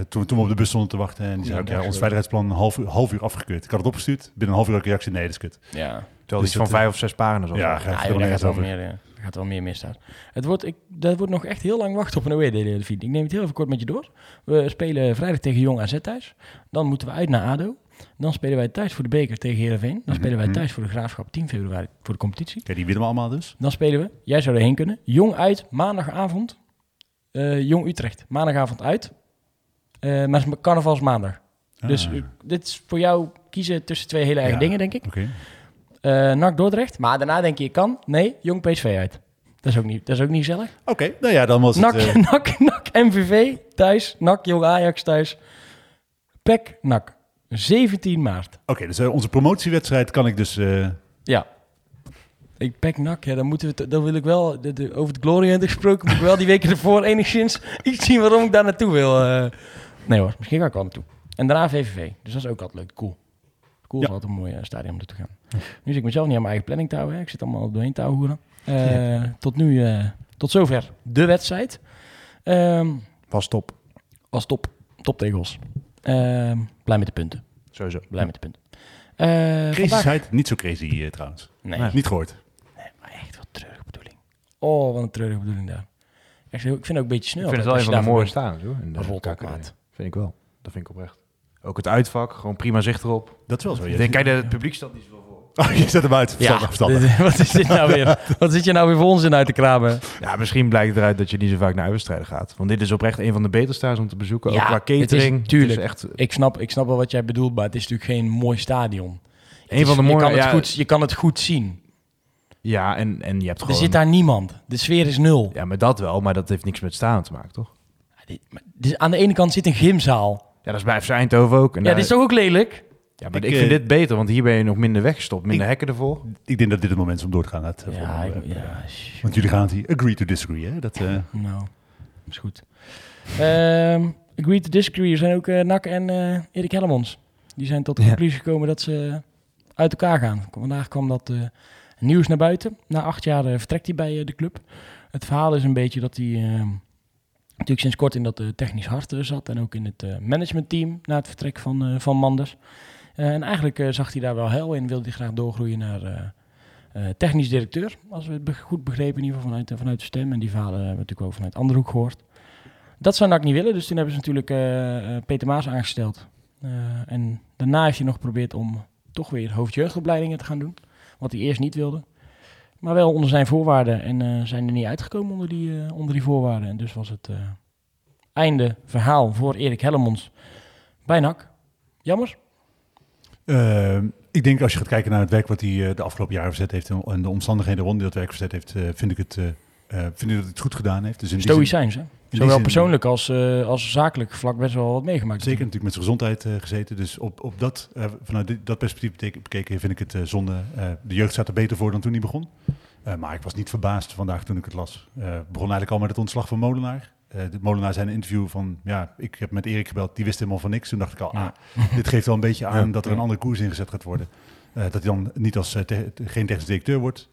toen, toen we op de bus stonden te wachten. En die zei Ja, ja, ons veiligheidsplan een half uur, half uur afgekeurd. Ik had het opgestuurd. Binnen een half uur had ik een reactie. Nee, dat is kut. Ja, Terwijl Dus iets van vijf of zes pagina's. of ja, zo. ga ja joh, er gaat wel over. meer, daar gaat wel meer misdaad. Het wordt, ik, dat wordt nog echt heel lang wachten op een away day, Delphine. Ik neem het heel even kort met je door. We spelen vrijdag tegen Jong AZ thuis. Dan moeten we uit naar ADO. Dan spelen wij thuis voor de beker tegen Heerenveen. Dan spelen wij Mhm. thuis voor de Graafschap 10 februari voor de competitie. Kijk, die winnen we allemaal dus. Dan spelen we, jij zou erheen kunnen, Jong uit, maandagavond. Eh, Jong Utrecht, maandagavond uit. Eh maar het is carnavalsmaandag. Dus Ah, eh, dit is voor jou kiezen tussen twee hele eigen Ja. dingen, denk ik. Oké. NAC Dordrecht, maar daarna denk je, kan. Nee, Jong PSV uit. Dat is ook niet, dat is ook niet gezellig. Oké, nou ja, dan was NAC, het... eh, (laughs) NAC, NAC, MVV thuis. NAC, Jong Ajax thuis. PEC, NAC. 17 maart. Oké, dus eh, onze promotiewedstrijd kan ik dus... eh, Ja. Ik PEC, NAC, ja, dan, moeten we dan wil ik wel, de, de- over het gesproken, moet ik wel die weken ervoor enigszins iets zien waarom ik daar naartoe wil. eh. nee hoor, misschien ga ik wel naartoe. En daarna VVV, dus dat is ook altijd leuk. Cool. Cool is Ja. altijd een mooi eh, stadion om naartoe te gaan. Nu zit ik mezelf niet aan mijn eigen planning te houden. hè. Ik zit allemaal doorheen te houden. Tot nu, tot zover de wedstrijd. Ehm, Was top. was top. Top tegels. Ehm, blij met de punten. Sowieso. Blij met de punten. Eh, crazy vandaag- site, niet zo crazy eh, trouwens. Nee, Niet gehoord. maar echt wat treurige bedoeling. Oh, wat een treurige bedoeling daar. Echt, ik vind het ook een beetje snel. Ik vind het wel een van de mooie staan. Hoor, in de maat. Vind ik wel. Dat vind ik oprecht. Ook het uitvak, gewoon prima zicht erop. Dat is wel zo. Ja. denk, kijk, het publiek staat niet zoveel voor. Oh, je zet hem uit. Verstandig. (laughs) wat is dit nou weer? (laughs) Wat zit je nou weer voor onzin uit te kramen? Ja, misschien blijkt eruit dat je niet zo vaak naar uitwedstrijden gaat. Want dit is oprecht een van de betere om te bezoeken. Ja, ook qua het is- catering. tuurlijk. Het is echt Ik snap, ik snap wel wat jij bedoelt, maar het is natuurlijk geen mooi stadion. Een is- van de mooie... je, kan het ja, goed, je kan het goed zien. ja, en, en je hebt Er gewoon... zit daar niemand. De sfeer is nul. Ja, maar dat wel. Maar dat heeft niks met staan te maken, toch? Dit- maar dit- aan de ene kant zit een gymzaal. Ja, dat is bij FC Eindhoven ook. En Ja, daar- dit is toch ook lelijk? Ja, maar Ik, ik, vind eh, dit beter, want hier ben je nog minder weggestopt. Minder Ik- hekken ervoor. Ik denk dat dit het moment is om door te gaan. het, eh, Ja, volgende ik, onderwerp. ja, Want jullie gaan het hier agree to disagree, hè? Dat, eh, (laughs) nou, is goed. Ehm agree to disagree. Er zijn ook eh NAC en eh Erik Hellemons. Die zijn tot de Ja. conclusie gekomen dat ze uit elkaar gaan. Vandaag kwam dat eh, nieuws naar buiten. Na acht jaar eh, vertrekt hij bij eh, de club. Het verhaal is een beetje dat hij eh, natuurlijk sinds kort in dat eh, technisch hart eh, zat. En ook in het eh, managementteam na het vertrek van, eh, van Manders. Eh, en eigenlijk eh, zag hij daar wel hel in. Wilde hij graag doorgroeien naar eh, technisch directeur. Als we het goed begrepen, in ieder geval vanuit, vanuit de stem. En die verhalen hebben we natuurlijk ook vanuit andere hoek gehoord. Dat zou NAC niet willen, dus toen hebben ze natuurlijk Peter Maas aangesteld. En daarna heeft hij nog geprobeerd om toch weer hoofdjeugdopleidingen te gaan doen. Wat hij eerst niet wilde. Maar wel onder zijn voorwaarden. En zijn er niet uitgekomen onder die, onder die voorwaarden. En dus was het einde verhaal voor Erik Hellemons bij NAC. Jammer. Eh, ik denk als je gaat kijken naar het werk wat hij eh, de afgelopen jaren verzet heeft en de omstandigheden rond die dat werk verzet heeft, eh, vind ik het, eh, vind ik dat hij het goed gedaan heeft. Dus Stoïcijns, hè? Zowel zin- persoonlijk als, als zakelijk vlak best wel wat meegemaakt. Zeker natuurlijk met zijn gezondheid gezeten. Dus op, op dat, vanuit dit- dat perspectief bekeken vind ik het zonde. De jeugd staat er beter voor dan toen hij begon. Maar ik was niet verbaasd vandaag toen ik het las. Het begon eigenlijk al met het ontslag van Molenaar. Eh, de Molenaar een interview van, ja, ik heb met Erik gebeld, die wist helemaal van niks. Toen dacht ik al, Ja. ah, dit geeft wel een beetje aan Ja. dat er een andere koers ingezet gaat worden. Eh, dat hij dan niet als eh, te- geen technisch directeur wordt,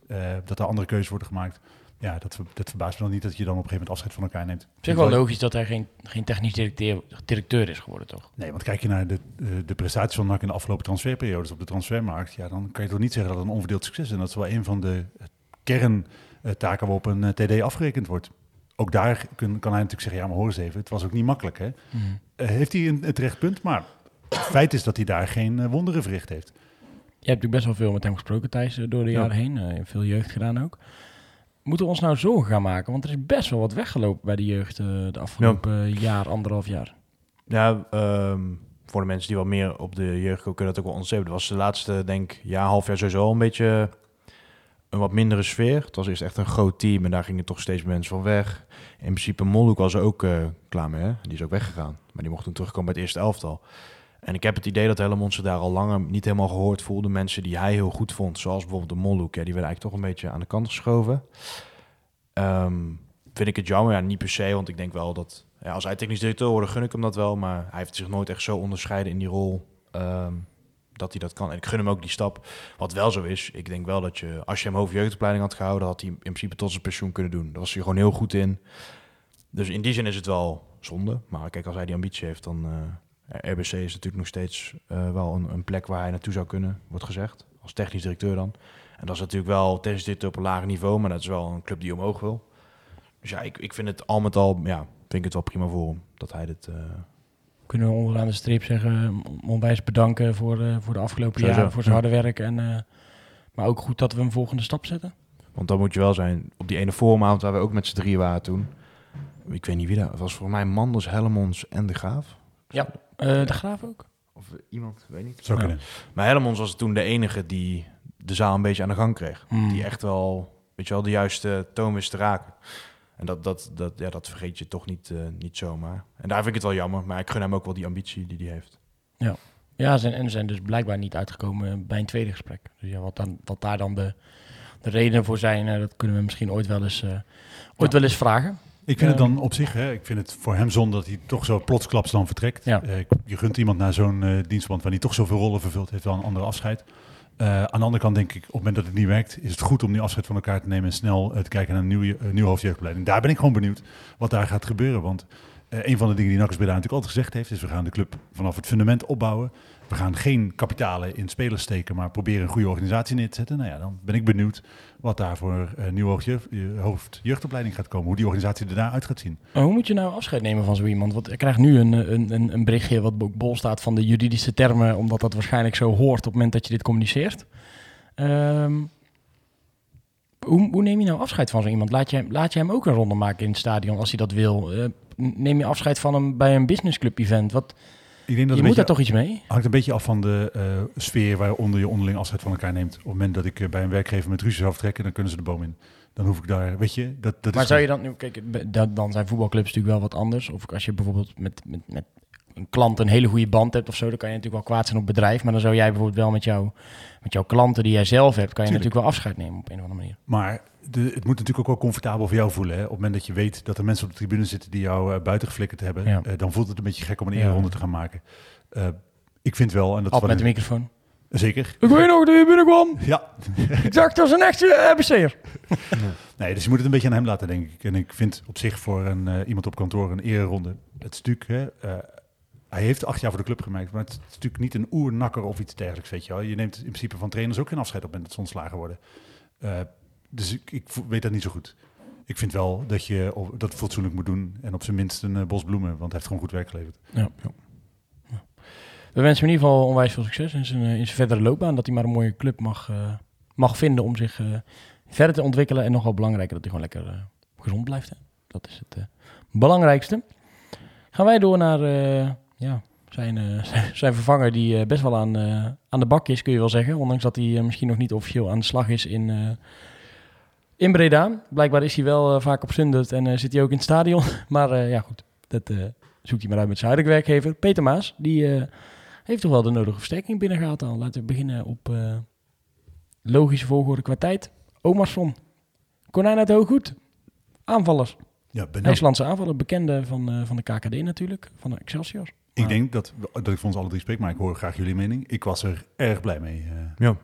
dat er andere keuzes worden gemaakt. Ja, dat, dat verbaast me dan niet dat je dan op een gegeven moment afscheid van elkaar neemt. Op zich wel logisch dat hij geen, geen technisch directeur, directeur is geworden, toch? Nee, want kijk je naar de, de, prestaties van NAC in de afgelopen transferperiodes op de transfermarkt, ja, dan kan je toch niet zeggen dat het een onverdeeld succes is. En dat is wel een van de kerntaken waarop een TD afgerekend wordt. Ook daar kun- kan hij natuurlijk zeggen, ja, maar hoor eens even, het was ook niet makkelijk. Hè? Eh, heeft hij een, een terecht punt, maar het feit is dat hij daar geen eh, wonderen verricht heeft. Je hebt natuurlijk best wel veel met hem gesproken, Thijs, eh, door de Ja. jaren heen. Eh, veel jeugd gedaan ook. Moeten we ons nou zorgen gaan maken? Want er is best wel wat weggelopen bij de jeugd eh, de afgelopen jaar, anderhalf jaar. Ja, ehm, voor de mensen die wat meer op de jeugd kunnen dat ook wel onderstrepen. Het was de laatste, denk ik, ja, half jaar sowieso al een beetje een wat mindere sfeer. Het was eerst echt een groot team en daar gingen toch steeds mensen van weg. In principe Molhoek was er ook eh, klaar mee, hè? Die is ook weggegaan. Maar die mocht toen terugkomen bij het eerste elftal. En ik heb het idee dat Helmond zich daar al langer niet helemaal gehoord voelde. Mensen die hij heel goed vond, zoals bijvoorbeeld de Molhoek, ja, die werden eigenlijk toch een beetje aan de kant geschoven. Ehm, vind ik het jammer? Ja, niet per se, want ik denk wel dat... Ja, als hij technisch directeur wordt, gun ik hem dat wel. Maar hij heeft zich nooit echt zo onderscheiden in die rol ehm, dat hij dat kan. En ik gun hem ook die stap. Wat wel zo is, ik denk wel dat je... Als je hem hoofdjeugdopleiding had gehouden, had hij in principe tot zijn pensioen kunnen doen. Daar was hij gewoon heel goed in. Dus in die zin is het wel zonde. Maar kijk, als hij die ambitie heeft, dan... eh, RBC is natuurlijk nog steeds eh, wel een, een plek waar hij naartoe zou kunnen, wordt gezegd. Als technisch directeur dan. En dat is natuurlijk wel technisch directeur op een lager niveau, maar dat is wel een club die omhoog wil. Dus ja, ik, ik vind het al met al, ja, vind ik het wel prima voor hem dat hij dit. eh, Kunnen we onderaan de streep zeggen, onwijs bedanken voor, eh, voor de afgelopen Sowieso, jaren, voor zijn harde werk. En, eh, maar ook goed dat we een volgende stap zetten. want dan moet je wel zijn. Op die ene voormaand waar we ook met z'n drieën waren toen. Ik weet niet wie dat was. Voor mij Manders, Hellemons en De Graaf. Ja. Eh, de Graaf ook? Of iemand, weet niet. Zou Ja. kunnen. Maar Hellemons was toen de enige die de zaal een beetje aan de gang kreeg. Hmm. Die echt wel, weet je wel, de juiste toon wist te raken. En dat, dat, dat, ja, dat vergeet je toch niet, eh, niet zomaar. En daar vind ik het wel jammer. Maar ik gun hem ook wel die ambitie die hij heeft. Ja, zijn, en ze zijn dus blijkbaar niet uitgekomen bij een tweede gesprek. Dus ja, wat, dan, wat daar dan de, de redenen voor zijn, eh, dat kunnen we misschien ooit wel eens, eh, ooit wel eens vragen. Ik vind het Ehm. dan op zich, hè, ik vind het voor hem zonde dat hij toch zo plotsklaps dan vertrekt. Ja. Je gunt iemand naar zo'n eh dienstband waar hij toch zoveel rollen vervult, heeft wel een andere afscheid. Eh, aan de andere kant denk ik, op het moment dat het niet werkt, is het goed om die afscheid van elkaar te nemen en snel eh, te kijken naar een nieuwe, uh, nieuwe hoofdjeugdopleiding. Daar ben ik gewoon benieuwd wat daar gaat gebeuren. Want eh, een van de dingen die Nakkers Breda natuurlijk altijd gezegd heeft, is we gaan de club vanaf het fundament opbouwen. We gaan geen kapitalen in spelers steken, maar proberen een goede organisatie neer te zetten. Nou ja, dan ben ik benieuwd wat daar voor een nieuwe eh, hoofdjeugdopleiding gaat komen. Hoe die organisatie er daaruit gaat zien. Hoe moet je nou afscheid nemen van zo iemand? Want ik krijg nu een, een, een, een berichtje wat bol staat van de juridische termen, omdat dat waarschijnlijk zo hoort op het moment dat je dit communiceert. Ehm, hoe, hoe neem je nou afscheid van zo iemand? Laat je, hem- laat je hem ook een ronde maken in het stadion als hij dat wil? Eh, neem je afscheid van hem bij een businessclub event? Wat, Ik denk dat je moet daar toch iets mee? hangt een beetje af van de eh, sfeer waaronder je onderling afscheid van elkaar neemt. Op het moment dat ik eh, bij een werkgever met ruzie zou vertrekken, dan kunnen ze de boom in. Dan hoef ik daar, weet je, dat, dat Maar is zou je dan, nu, kijk, dan zijn voetbalclubs natuurlijk wel wat anders. Of als je bijvoorbeeld met, met, met een klant een hele goede band hebt of zo, dan kan je natuurlijk wel kwaad zijn op het bedrijf. Maar dan zou jij bijvoorbeeld wel met, jou, met jouw klanten die jij zelf hebt, kan je Tuurlijk. natuurlijk wel afscheid nemen op een of andere manier. Maar de, het moet natuurlijk ook wel comfortabel voor jou voelen. Hè? Op het moment dat je weet dat er mensen op de tribune zitten die jou eh, buiten geflikkerd hebben, Ja. eh, dan voelt het een beetje gek om een eerronde te gaan maken. Eh, ik vind wel, en dat is met de microfoon. zeker. Ik weet nog dat je binnenkwam. (laughs) Ja, Ik dacht dat was een echte RBC'er. (laughs) nee, dus je moet het een beetje aan hem laten, denk ik. En ik vind op zich voor een, iemand op kantoor een ereronde. Het is natuurlijk, hè, hij heeft acht jaar voor de club gemaakt, maar het is natuurlijk niet een oernakker of iets dergelijks, weet je wel. Je neemt in principe van trainers ook geen afscheid op het moment dat ze ontslagen worden. Dus ik, ik weet dat niet zo goed. Ik vind wel dat je dat fatsoenlijk moet doen en op zijn minst een eh, bos bloemen, want hij heeft gewoon goed werk geleverd. Ja. We wensen hem in ieder geval onwijs veel succes in zijn, eh, in zijn verdere loopbaan. Dat hij maar een mooie club mag, eh, mag vinden om zich verder te ontwikkelen. En nog wel belangrijker dat hij gewoon lekker gezond blijft. Hè. Dat is het belangrijkste. Gaan wij door naar ja, zijn, (laughs) zijn- vervanger die best wel aan, aan de bak is, kun je wel zeggen. Ondanks dat hij misschien nog niet officieel aan de slag is in, in Breda. Blijkbaar is hij wel eh, vaak op Sundert en eh, zit hij ook in het stadion. (laughs) maar eh, ja goed, dat eh, zoekt hij maar uit met zijn huidige werkgever. Peter Maas, die eh, heeft toch wel de nodige versterking binnengehaald al. Laten we beginnen op eh, logische volgorde qua tijd. Omarsson, Konijn uit Hooggoed, aanvallers. Ja, ben IJslandse aanvaller, bekende van, eh, van de KKD natuurlijk, van de Excelsior. Ik denk dat, dat ik voor ons alle drie spreek, maar ik hoor graag jullie mening. Ik was er erg blij mee. Ja.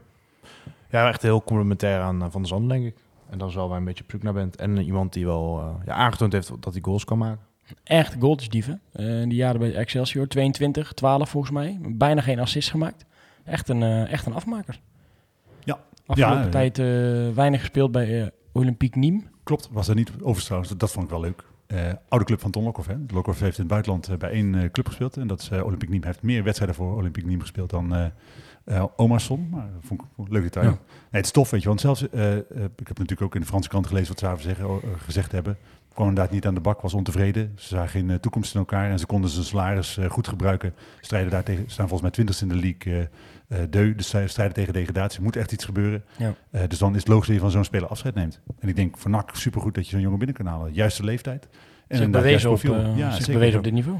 Ja, echt heel complementair aan Van der Zanden, denk ik. En dat is wel waar je een beetje op zoek naar bent. En eh, iemand die wel eh, ja, aangetoond heeft dat hij goals kan maken. Echt goaltjesdieven. Eh in die jaren bij Excelsior, 22, 12 volgens mij. Bijna geen assist gemaakt. Echt een, eh, echt een afmaker. Ja. Afgelopen Ja, eh. tijd eh, weinig gespeeld bij eh, Olympique Nîmes. Klopt, was er niet over trouwens. Dat vond ik wel leuk. Eh, oude club van Ton Lokhoff. Hè. Lokhoff heeft in het buitenland eh, bij één eh, club gespeeld. En dat is eh, Olympique Nîmes. Hij heeft meer wedstrijden voor Olympique Nîmes gespeeld dan eh eh, Omarsson. Maar dat vond ik een leuk detail. Ja. Nee, het is tof, weet je. Want zelfs, eh, eh, ik heb natuurlijk ook in de Franse krant gelezen wat ze daarover zeggen, gezegd hebben. Kwam inderdaad niet aan de bak, was ontevreden. Ze zagen geen toekomst in elkaar en ze konden zijn salaris goed gebruiken. Strijden daar tegen, staan volgens mij twintigste in de league. deu, dus strijden tegen degradatie. Moet echt iets gebeuren. Ja. Dus dan is het logisch dat je van zo'n speler afscheid neemt. En ik denk voor NAC supergoed dat je zo'n jongen binnen kan halen. Juiste leeftijd. En zich bewezen, op, ja, zich bewezen op dit niveau.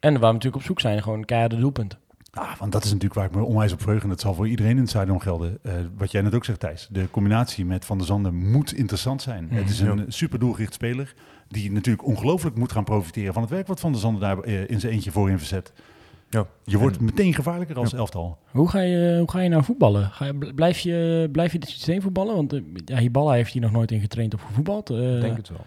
En waar we natuurlijk op zoek zijn, gewoon keiharde doelpunten. Ah, want dat is natuurlijk waar ik me onwijs op verheug. En dat zal voor iedereen in het stadion gelden. Eh, wat jij net ook zegt, Thijs. De combinatie met Van der Zanden moet interessant zijn. Mhm, het is een super doelgericht speler. Die natuurlijk ongelooflijk moet gaan profiteren van het werk wat Van der Zanden daar eh, in zijn eentje voor in verzet. Ja. Je wordt meteen gevaarlijker als elftal. Hoe ga je, hoe ga je nou voetballen? Ga je, blijf, je, blijf je dit systeem voetballen? Want uh, ja, Hiballa heeft hier nog nooit in getraind of gevoetbald. Uh, Ik denk het wel.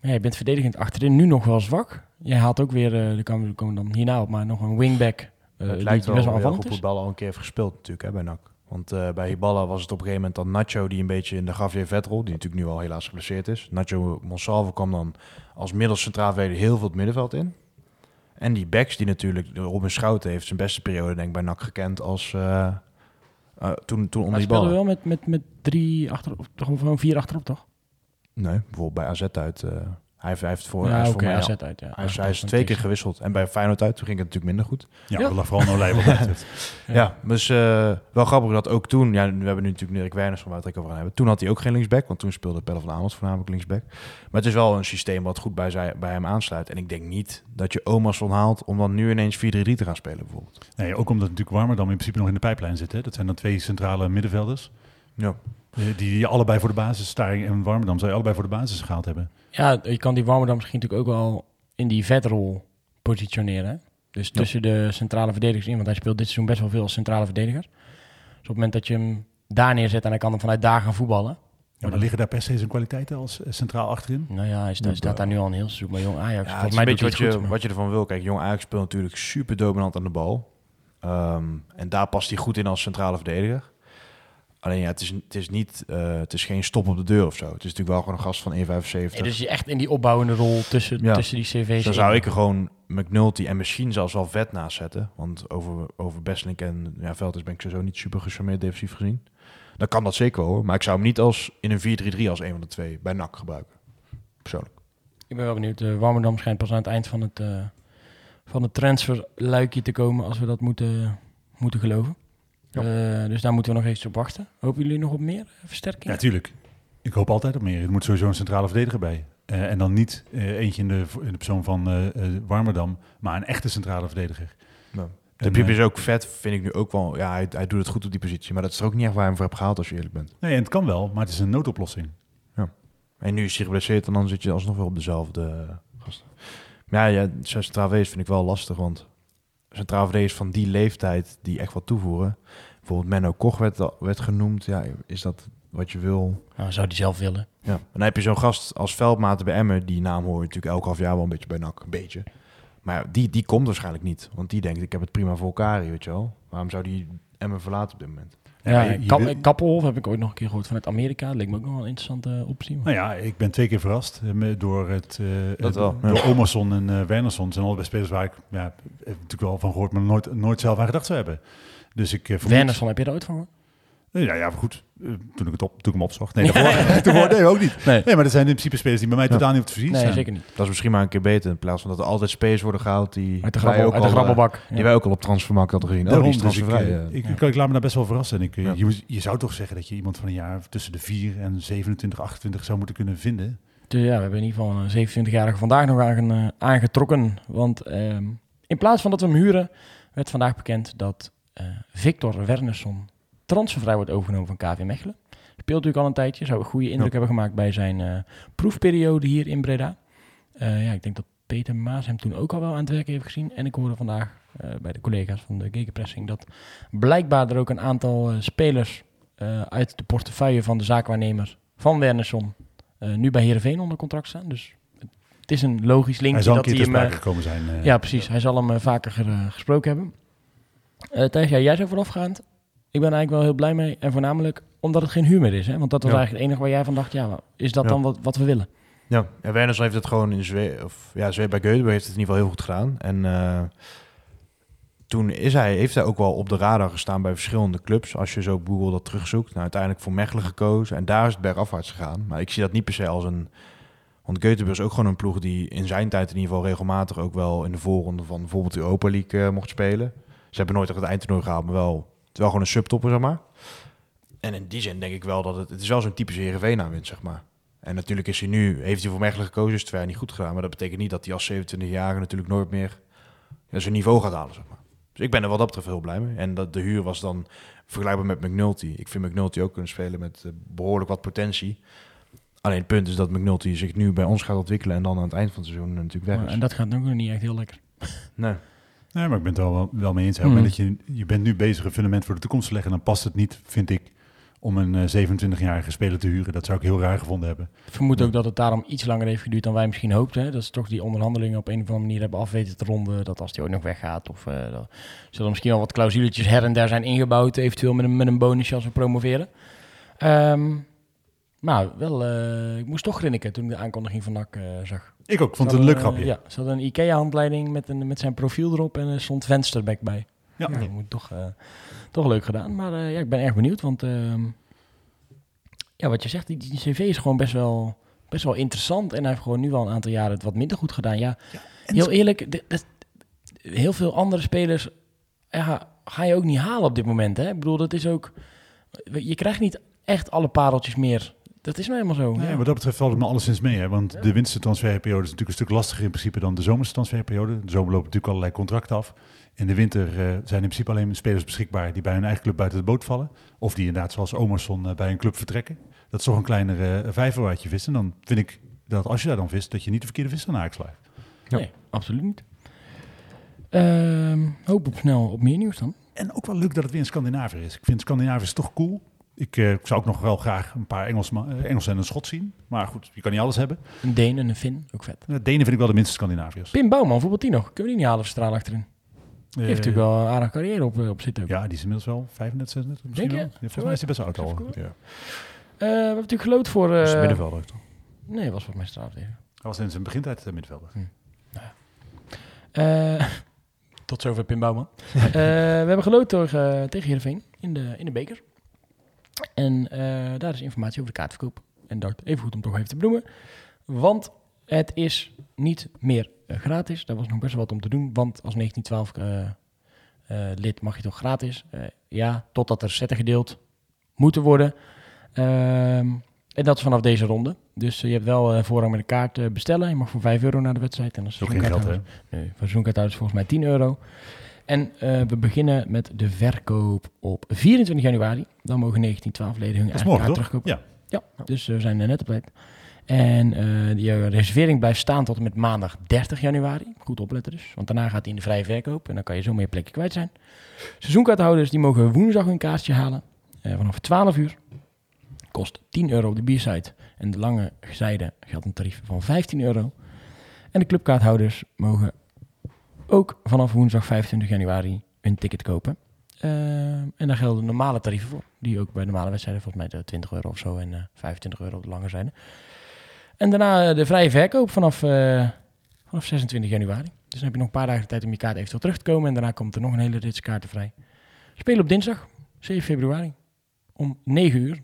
Ja, je bent verdedigend achterin nu nog wel zwak. Jij haalt ook weer, uh, daar komen we komen dan hierna op, maar nog een wingback. Uh, het lijkt wel, wel aanvallend goed Hiballa al een keer heeft gespeeld natuurlijk hè, bij NAC. Want uh, bij Hiballa was het op een gegeven moment dan Nacho die een beetje in de Javier Vetrol, die natuurlijk nu al helaas geblesseerd is. Nacho Monsalvo kwam dan als middelcentraal verdediger heel veel het middenveld in. En die backs die natuurlijk, Robin Schouten heeft zijn beste periode denk ik bij NAC gekend als uh, uh, toen, toen onder die bal. wel met, met, met drie achter, of toch gewoon vier achterop toch? Nee, bijvoorbeeld bij AZ uit. Hij, heeft, hij heeft voor, ja, hij is okay, voor mij al, uit, ja. hij, is, hij is twee keer gewisseld. En bij Feyenoord uit, toen ging het natuurlijk minder goed. Ja, ja. dat vooral Nolij wat (laughs) dat betreft. ja. dus uh, wel grappig dat ook toen... Ja, we hebben nu natuurlijk Dirk Werners van waar over hebben. Toen had hij ook geen linksback, want toen speelde Pelle van Amels voornamelijk linksback. Maar het is wel een systeem wat goed bij, zij, bij hem aansluit. En ik denk niet dat je Omarsson haalt om dan nu ineens 4-3-3 te gaan spelen bijvoorbeeld. Nee, ook omdat natuurlijk Warmer dan in principe nog in de pijplijn zit. Hè? Dat zijn dan twee centrale middenvelders. Ja. Die, die allebei voor de basis, Staring en Warmerdam, zou je allebei voor de basis gehaald hebben. Ja, je kan die Warmerdam misschien natuurlijk ook wel in die vetrol positioneren. Dus tussen ja. de centrale verdedigers in, want hij speelt dit seizoen best wel veel als centrale verdediger. Dus op het moment dat je hem daar neerzet en hij kan hem vanuit daar gaan voetballen. Ja, maar liggen daar per se zijn kwaliteiten als uh, centraal achterin? Nou ja, hij staat, staat daar nu al een heel seizoen bij Jong Ajax. Ja, het is een beetje wat je, goed, wat je ervan wil. Kijk, Jong Ajax speelt natuurlijk super dominant aan de bal. Um, en daar past hij goed in als centrale verdediger. Alleen ja, het is, het is niet, uh, het is geen stop op de deur of zo. Het is natuurlijk wel gewoon een gast van 1,75. Nee, dus je echt in die opbouwende rol tussen, ja. tussen die cv's. Dan zou ik er gewoon McNulty en misschien zelfs wel vet naast zetten. Want over, over Besselink en ja, Velders ben ik sowieso niet super gecharmeerd defensief gezien. Dan kan dat zeker hoor. Maar ik zou hem niet als in een 4-3-3 als een van de twee bij NAC gebruiken. Persoonlijk. Ik ben wel benieuwd. Uh, Warmerdam schijnt pas aan het eind van het, uh, van het transferluikje te komen als we dat moeten, moeten geloven. Ja. Uh, dus daar moeten we nog eens op wachten. Hopen jullie nog op meer versterking? Ja, tuurlijk. Ik hoop altijd op meer. Er moet sowieso een centrale verdediger bij. Uh, en dan niet uh, eentje in de, in de persoon van Warmerdam, maar een echte centrale verdediger. Ja. De Piep is ook vet, vind ik nu ook wel. Ja, hij, hij doet het goed op die positie. Maar dat is er ook niet echt waar hij hem voor hebt gehaald, als je eerlijk bent. Nee, en het kan wel, maar het is een noodoplossing. Ja. En nu is hij geblesseerd en dan zit je alsnog weer op dezelfde gasten. Maar ja, ja zijn centraal wees vind ik wel lastig, want centraal verdedigers van die leeftijd die echt wat toevoegen. Bijvoorbeeld Menno Koch werd, werd genoemd. Ja, is dat wat je wil? Nou, zou die zelf willen. Ja. En dan heb je zo'n gast als Veldmaten bij Emmen. Die naam hoor je natuurlijk elk half jaar wel een beetje bij NAC. Een beetje. Maar ja, die, die komt waarschijnlijk niet. Want die denkt, ik heb het prima voor elkaar, weet je wel. Waarom zou die Emmen verlaten op dit moment? Ja, je- je Kap- wil- Kappelhof heb ik ooit nog een keer gehoord vanuit Amerika. Dat leek me ook nog wel een interessante optie. maar- Nou ja, ik ben twee keer verrast eh, door het eh, Dat wel, door ja. Omerson en eh Wernersson. Het zijn allebei spelers waar ik ja, heb natuurlijk wel van gehoord, maar nooit, nooit zelf aan gedacht zou hebben. Dus ik eh, vermoed... Wernersson, heb je daar ooit van gehoord? Ja, ja, maar goed. Eh, toen ik het op, toen ik hem opzocht. Nee, daarvoor, (laughs) daarvoor nee, (laughs) ook niet. Nee. Nee, maar dat zijn in principe spelers die bij mij Ja. totaal niet op te voorzien Nee, zijn. zeker niet. Dat is misschien maar een keer beter. In plaats van dat er altijd spelers worden gehaald die, Uit de, grabbel, ook uit de al, eh, grabbelbak. die wij ook al op transfermarkt hadden gezien. Oh, die Daarom, is dus ik, eh, ik, Ja. ik, ik laat me daar best wel verrassen. En ik, Ja. je, je zou toch zeggen dat je iemand van een jaar tussen de 4 en 27, 28 zou moeten kunnen vinden. Dus ja, we hebben in ieder geval een 27-jarige vandaag nog aan, eh, aangetrokken. Want ehm, in plaats van dat we hem huren, werd vandaag bekend dat eh, Victor Wernersson transfervrij wordt overgenomen van KV Mechelen. Speelt natuurlijk al een tijdje, zou een goede indruk Ja. hebben gemaakt bij zijn eh, proefperiode hier in Breda. Eh, ja, ik denk dat Peter Maas hem toen ook al wel aan het werk heeft gezien. En ik hoorde vandaag eh, bij de collega's van de Gegenpressing dat blijkbaar er ook een aantal spelers uit de portefeuille van de zaakwaarnemer van Wernersson nu bij Heerenveen onder contract staan. Dus het is een logisch Hij linkje zal een keer hij hem... sprake gekomen zijn. ja, precies. Hij zal hem vaker gesproken hebben. Thijs, ja, jij zei voorafgaand. Ik ben eigenlijk wel heel blij mee. En voornamelijk omdat het geen huur meer is. Hè? Want dat was Ja. eigenlijk het enige waar jij van dacht... Ja, is dat Ja. dan wat, wat we willen? Ja, en Werners heeft het gewoon in Zweden, of ja, Zweden bij Göteborg heeft het in ieder geval heel goed gedaan. En eh, toen is hij, heeft hij ook wel op de radar gestaan bij verschillende clubs. Als je zo op Google dat terugzoekt. Nou, uiteindelijk voor Mechelen gekozen en daar is het bergafwaarts gegaan. Maar ik zie dat niet per se als een... Want Göteborg is ook gewoon een ploeg die in zijn tijd in ieder geval regelmatig ook wel in de voorronde van bijvoorbeeld de Europa League eh, mocht spelen. Ze hebben nooit echt het eindtoernooi gehaald, maar wel, wel gewoon een subtopper, zeg maar. En in die zin denk ik wel dat het, het is wel zo'n typische Heerenveen aanwinst, zeg maar. En natuurlijk is hij nu, heeft hij voor Mechelen gekozen, is het twee jaar niet goed gedaan. Maar dat betekent niet dat hij als 27-jarige natuurlijk nooit meer zijn niveau gaat halen, zeg maar. Dus ik ben er wat dat betreft heel blij mee. En dat de huur was dan vergelijkbaar met McNulty. Ik vind McNulty ook kunnen spelen met eh, behoorlijk wat potentie. Alleen het punt is dat McNulty zich nu bij ons gaat ontwikkelen en dan aan het eind van het seizoen natuurlijk weg is. en dat gaat ook nog niet echt heel lekker. Nee. Nee, maar ik ben het wel, wel mee eens. Hè. Op het moment dat je, je bent nu bezig een fundament voor de toekomst te leggen, dan past het niet, vind ik, om een eh, 27-jarige speler te huren. Dat zou ik heel raar gevonden hebben. Ik vermoed Ja. ook dat het daarom iets langer heeft geduurd dan wij misschien hoopten. Dat ze toch die onderhandelingen op een of andere manier hebben af weten te ronden. Dat als die ook nog weggaat. Of uh, er zullen misschien wel wat clausuletjes her en der zijn ingebouwd. Eventueel met een, met een bonusje als we promoveren. Um, maar wel, uh, ik moest toch grinniken toen ik de aankondiging van NAC uh, zag. Ik ook, vond het een leuk grapje. Ja, ze hadden een IKEA-handleiding met, een, met zijn profiel erop en er stond vensterback bij. Ja. Dat moet toch, toch leuk gedaan. Maar ja, ik ben erg benieuwd, want ehm, ja, wat je zegt, die, die, cv is gewoon best wel, best wel interessant. En hij heeft gewoon nu al een aantal jaren het wat minder goed gedaan. Ja, ja heel eerlijk, de, de, heel veel andere spelers ja, ga je ook niet halen op dit moment. Hè? Ik bedoel, dat is ook... Je krijgt niet echt alle pareltjes meer. Dat is nou helemaal zo. Ja. wat dat betreft valt het me alleszins mee. Hè? Want ja. de wintertransferperiode is natuurlijk een stuk lastiger in principe dan de zomertransferperiode. De zomer lopen natuurlijk allerlei contracten af. In de winter uh, zijn in principe alleen spelers beschikbaar die bij hun eigen club buiten de boot vallen. Of die inderdaad zoals Omerson uh, bij een club vertrekken. Dat is toch een kleinere uh, vijver waar je vist. En dan vind ik dat als je daar dan vist, dat je niet de verkeerde vis aan haak slaat. Ja. Nee, absoluut niet. Uh, hoop op snel op meer nieuws dan. En ook wel leuk dat het weer in Scandinavië is. Ik vind Scandinavië toch cool. Ik, uh, ik, zou ook nog wel graag een paar Engels, uh, Engels en een Schot zien. Maar goed, je kan niet alles hebben. Een Deen en een Fin, ook vet. Uh, Denen vind ik wel de minste Scandinaviërs. Pim Bouwman, bijvoorbeeld die nog. Kunnen we die niet halen of straal achterin? Die heeft natuurlijk wel een aardige carrière op, op zitten. Ook. Ja, die is inmiddels wel 35, 36 misschien Denk je? wel. Ja, volgens mij is hij best wel oud al. Ja. Uh, we hebben natuurlijk geloot voor... Uh, is middenvelder toch? Nee, was volgens mij straal tegen. Hij was in zijn begintijd uh, middenvelder. Hm. Nou tot zover Pim Bouwman. (laughs) we hebben geloot door, tegen Heerenveen in de, in de beker. En uh, daar is informatie over de kaartverkoop. En dat even goed om toch even te benoemen. Want het is niet meer uh, gratis. Daar was nog best wel wat om te doen. Want als 1912 uh, lid mag je toch gratis. ja, totdat er zetten gedeeld moeten worden. Ehm, en dat is vanaf deze ronde. Dus je hebt wel voorrang met een kaart bestellen. Je mag voor 5 euro naar de wedstrijd. En dat is ook geen geld, hè? Nee, voor seizoenkaarthouders volgens mij 10 euro. En uh, we beginnen met de verkoop op 24 januari. Dan mogen 1912 leden hun eigen kaart terugkopen. Ja. ja, dus we zijn net op tijd. En eh die reservering blijft staan tot en met maandag 30 januari. Goed opletten dus, want daarna gaat hij in de vrije verkoop en dan kan je zo meer plekken kwijt zijn. Seizoenkaarthouders die mogen woensdag hun kaartje halen eh, vanaf 12 uur. Kost 10 euro op de biersite en de lange zijde geldt een tarief van 15 euro. En de clubkaarthouders mogen ook vanaf woensdag 25 januari een ticket kopen. Eh, en daar gelden normale tarieven voor. Die ook bij normale wedstrijden, volgens mij de 20 euro of zo en eh 25 euro op de lange zijde. En daarna eh, de vrije verkoop vanaf, eh, vanaf 26 januari. Dus dan heb je nog een paar dagen de tijd om je kaart eventueel terug te komen. En daarna komt er nog een hele rits kaarten vrij. Spelen op dinsdag, 7 februari, om 9 uur.